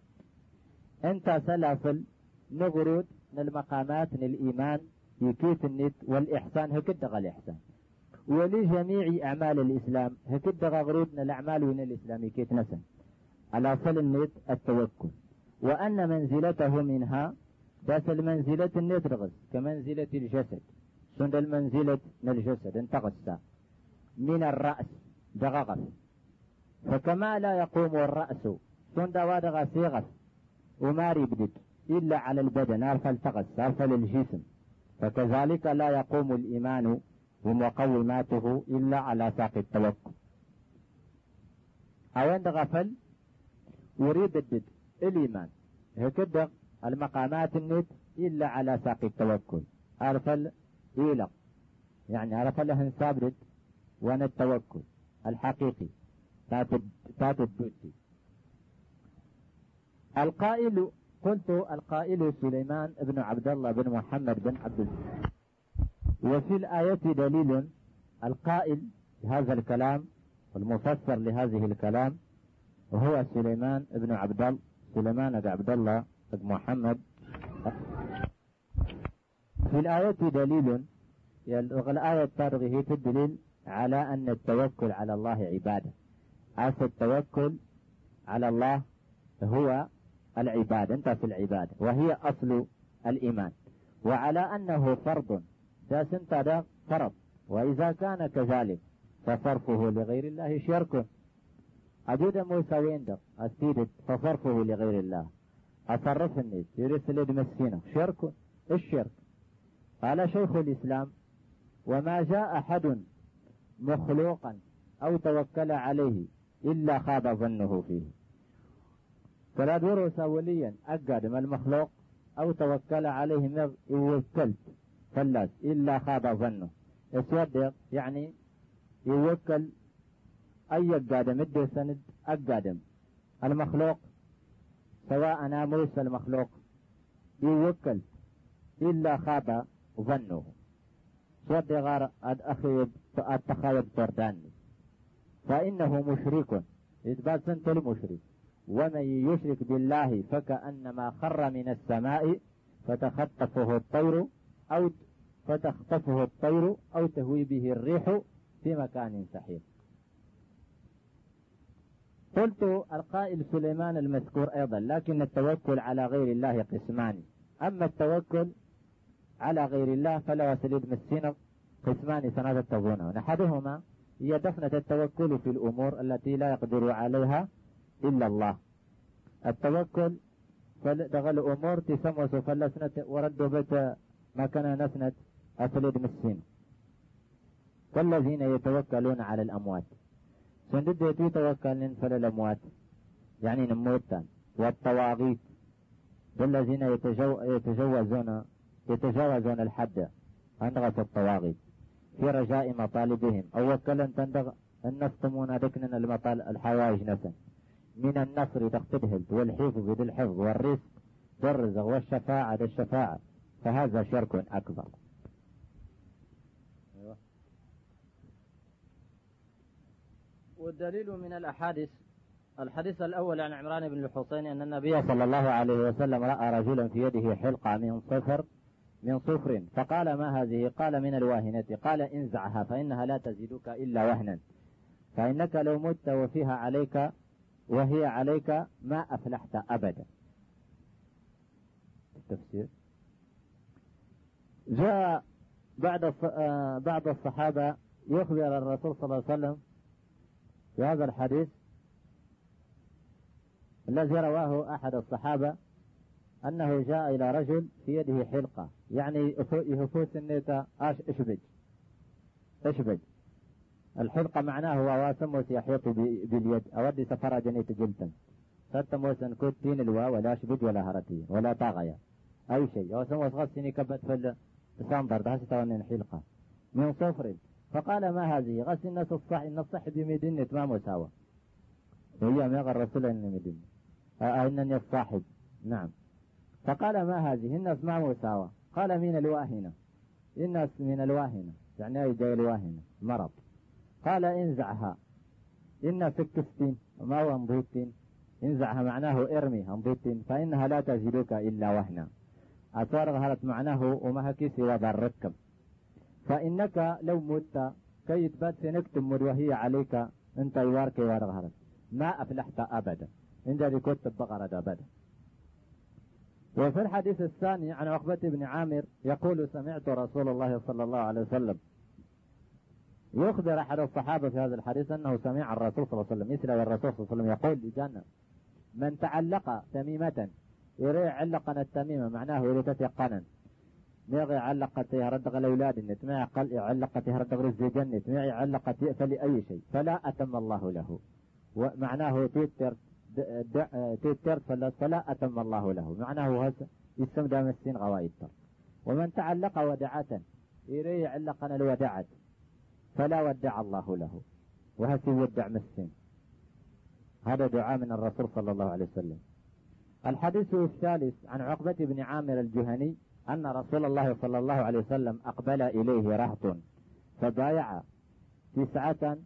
أنت سلافل نغرود من المقامات الإيمان يكيف النت والإحسان هكذا الإحسان. ولجميع أعمال الإسلام هكذا من الأعمال من الإسلام كيف نسن؟ على صل النت التوكل. وأن منزلته منها داس المنزلة النت رغز كمنزلة الجسد. سند المنزلة؟ من الجسد انتقص. من الرأس دغغف فكما لا يقوم الرأس سند وادغ سيغف وماري بدت إلا على البدن أرفل تغس أرفل الجسم. فكذلك لا يقوم الإيمان ومقوماته إلا على ساق التوكل. أوين غفل وريد الدد الإيمان. هكذا المقامات النت إلا على ساق التوكل. أرفل إيلق يعني أرفل هن سابرد وأنا التوكل الحقيقي تات الدوتي القائل قلت القائل سليمان بن عبد الله بن محمد بن عبد الله وفي الآية دليل القائل هذا الكلام المفسر لهذه الكلام وهو سليمان بن عبد الله سليمان بن عبد الله بن محمد. في الآية دليل الآية هي الدليل على أن التوكل على الله عبادة. أس التوكل على الله هو العبادة أنت في العبادة وهي أصل الإيمان. وعلى أنه فرض داس انت فرض. وإذا كان كذلك فصرفه لغير الله شرك. أجود موسى ويندر أستيدت فصرفه لغير الله. أصرف الناس يرسل مسكينه شرك؟ الشرك قال شيخ الإسلام وما جاء أحد مخلوقا أو توكل عليه إلا خاب ظنه فيه. فلا دور سوليا أقدم المخلوق أو توكل عليه يوكلت فلاس. إلا خاب ظنه. يصدق. يعني يوكل. أي قادم ادي سند. أقادم المخلوق. سواء أنا موسى المخلوق. يوكل. إلا خاب ظنه. صد غار أخي التخايب ترداني فإنه مشرك. إثبات سنت المشرك. ومن يشرك بالله فكأنما خر من السماء فتخطفه الطير أو فتخطفه الطير أو تهوي به الريح في مكان سحيق. قلت القائل سليمان المذكور أيضا لكن التوكل على غير الله قسمان. أما التوكل على غير الله فلا وسليد مسين قسمان سنتتبونه أحدهما هي دفنة التوكل في الأمور التي لا يقدر عليها إلا الله. التوكل فدغل أمور تسموس فلسنة وردوا بيت ما كان نسنة أسليد مسين والذين يتوكلون على الأموات. سندد يتوكلن فلا الأموات. يعني نموتان والطواغيت. والذين يتجو يتجوزون يتجاوزون الحد. أنغس الطواغيت. في رجاء مطالبهم. أو وكلا تندغ النفطمون دكنا المطال الحوائج نفسا من النصر تقتدهل والحفظ بالحفظ والرزق بالرزق والشفاعة بالشفاعة فهذا شرك أكبر. أيوة. والدليل من الأحاديث الحديث الأول عن عمران بن الحسين أن النبي صلى الله عليه وسلم رأى رجلا في يده حلقة من صفر من صفر. فقال ما هذه؟ قال من الواهنة. قال انزعها فإنها لا تزيدك إلا وهنا. فإنك لو مت وفيها عليك وهي عليك ما أفلحت أبدا. التفسير. جاء بعد بعض الصحابة يخبر الرسول صلى الله عليه وسلم في هذا الحديث الذي رواه أحد الصحابة أنه جاء إلى رجل في يده حلقة يعني يهفوس النيتا أش إشبج. إشبج. الحلقة معناه هو واسم يحيط باليد أودي سفر جنيت جلتا ست موسن كوتين الوا ولا شبج ولا هرتي ولا طاغية. أي شيء. واسم وصغسني كبت في الساندر ده ستوانين حلقة من صفر. فقال ما هذه؟ غس الناس الصح إن الصح بمدينة ما مساوى وهي ما الرسول إن مدينة إنني الصاحب. نعم. فقال ما هذه؟ الناس ما مساوى قال من الواهنة. الناس من الواهنة. يعني أي جاي الواهنة مرض. قال انزعها. إن سكستين وما هو انضيتين انزعها معناه ارمي انضيتين فإنها لا تزيدك إلا وهنا. أصار هلت معناه وما هكي سوى الركب فإنك لو مت كي تبات سنكتم وهي عليك أنت يوارك يوارغ ما أفلحت أبدا. عند كنت بقرة أبدا. وفي الحديث الثاني عن عقبة بن عامر يقول سمعت رسول الله صلى الله عليه وسلم يخبر أحد الصحابة في هذا الحديث أنه سمع الرسول صلى الله عليه وسلم مثل الرسول صلى الله عليه وسلم يقول لجنة من تعلق تميمة يري علقنا التميمة معناه يري تتيقنا ميغي علقت يهردغ الأولاد النت ما يعقل علقت يهردغ رزي جنة ما يعلقت يأفل أي شيء. فلا أتم الله له. ومعناه تيتر تيتر فلا أتم الله له. معناه هذا يسم دام السين غوائد ومن تعلق ودعة يري علقنا الودعة فلا ودع الله له. وهسي ودع مسين هذا دعاء من الرسول صلى الله عليه وسلم. الحديث الثالث عن عقبة بن عامر الجهني أن رسول الله صلى الله عليه وسلم أقبل إليه رهط فبايع تسعة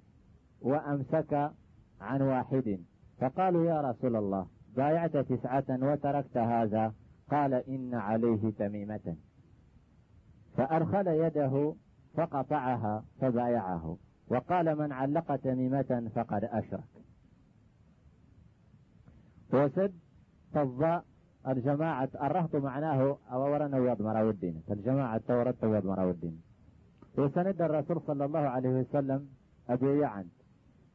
وأمسك عن واحد. فقالوا يا رسول الله بايعت تسعة وتركت هذا؟ قال إن عليه تميمة. فأرخل يده فقطعها فبايعه وقال من علق تميمة فقد أشرك. وسد فالضاء الجماعة الرهط معناه أورنا ويض مراودين الجماعة تورت ويض مراودين وسند الرسول صلى الله عليه وسلم أبي يعن.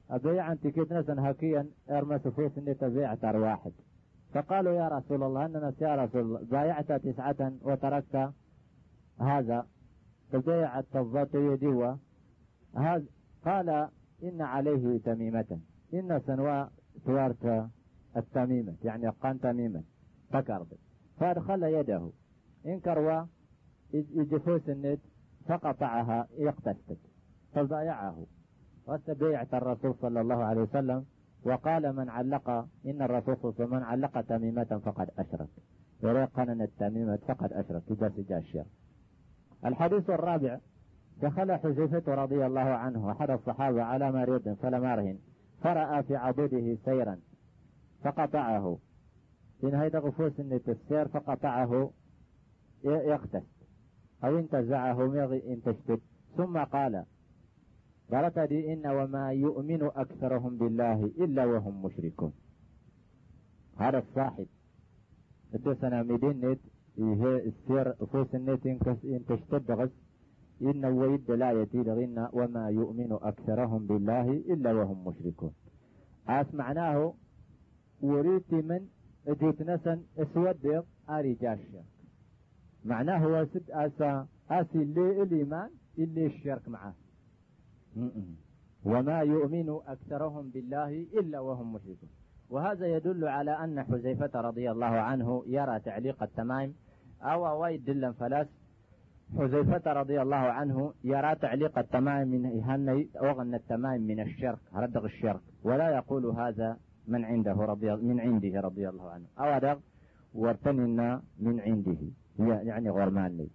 أبي يعن تكيد نسا هكيا أرمس فوس إني تبيعت واحد فقالوا يا رسول الله أننا يا رسول بايعت تسعة وتركت هذا. فبيعت الضغط يدوى هذا قال إن عليه تميمة. إن سنوا ثوارت التميمة يعني قان تميمة. فكرد فأدخل يده. إن كروا يجفوس الند فقطعها يقتست فبايعه وتبيعت الرسول صلى الله عليه وسلم وقال من علق إن الرسول صلى الله عليه وسلم من علق تميمة فقد أشرك. وريقنا التميمة فقد أشرك. إذا سجى الشرك الحديث الرابع دخل حذيفة رضي الله عنه أحد الصحابة على مريض فلم أرهن فرأى في عضده سيرا فقطعه. إن هيدا غفوس إن السير فقطعه يقتس أو انتزعه إن تشتد. ثم قال قالت دي إن وما يؤمن أكثرهم بالله إلا وهم مشركون. هذا الصاحب الدسنا مدينة إيه السير فوس النت إن غس إن ويد لا غنا وما يؤمن أكثرهم بالله إلا وهم مشركون. أس معناه وريت من جيت نسن أسود أري جاشا معناه هو سد أسا أسي اللي الإيمان اللي الشرك معه. وما يؤمن أكثرهم بالله إلا وهم مشركون. وهذا يدل على أن حذيفة رضي الله عنه يرى تعليق التمائم أو وايد دلا فلاس. حذيفة رضي الله عنه يرى تعليق التمائم من إهاني وغن التمائم من الشرك ردغ الشرك. ولا يقول هذا من عنده رضي من عنده رضي الله عنه. أو أدغ وارتننا من عنده. يعني غرمان لي.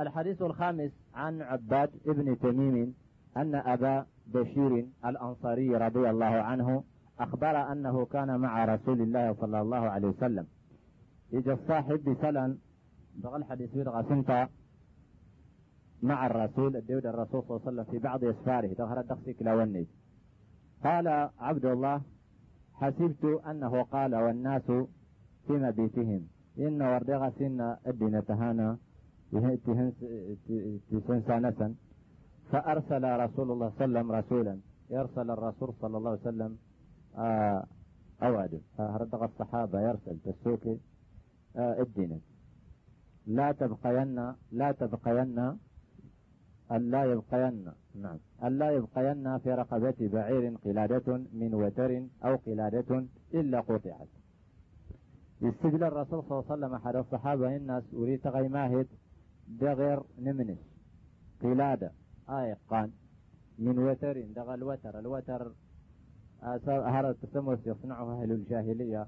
الحديث الخامس عن عباد ابن تميم أن أبا بشير الأنصاري رضي الله عنه أخبر أنه كان مع رسول الله صلى الله عليه وسلم. إجا الصاحب بسلا بغى الحديث بيرغى سنتا مع الرسول الدود الرسول صلى الله عليه وسلم في بعض أسفاره ظهر الدقسك لوني قال عبد الله حسبت أنه قال والناس في مبيتهم إن وردغة سنة الدين تهانا تسنسانسا فأرسل رسول الله صلى الله عليه وسلم رسولا يرسل الرسول صلى الله عليه وسلم آه أوعد. هردغ الصحابة يرسل تسوكي. آه الدين. لا تبقين لا تبقين ألا يبقين نعم. ألا يبقين في رقبة بعير قلادة من وتر أو قلادة إلا قطعت. يستدل الرسول صلى الله عليه وسلم أحد الصحابة الناس أريد غيماهد دغير نمنش. قلادة آيقان من وتر دغ الوتر. الوتر هذا تسمس يصنعه أهل الجاهلية.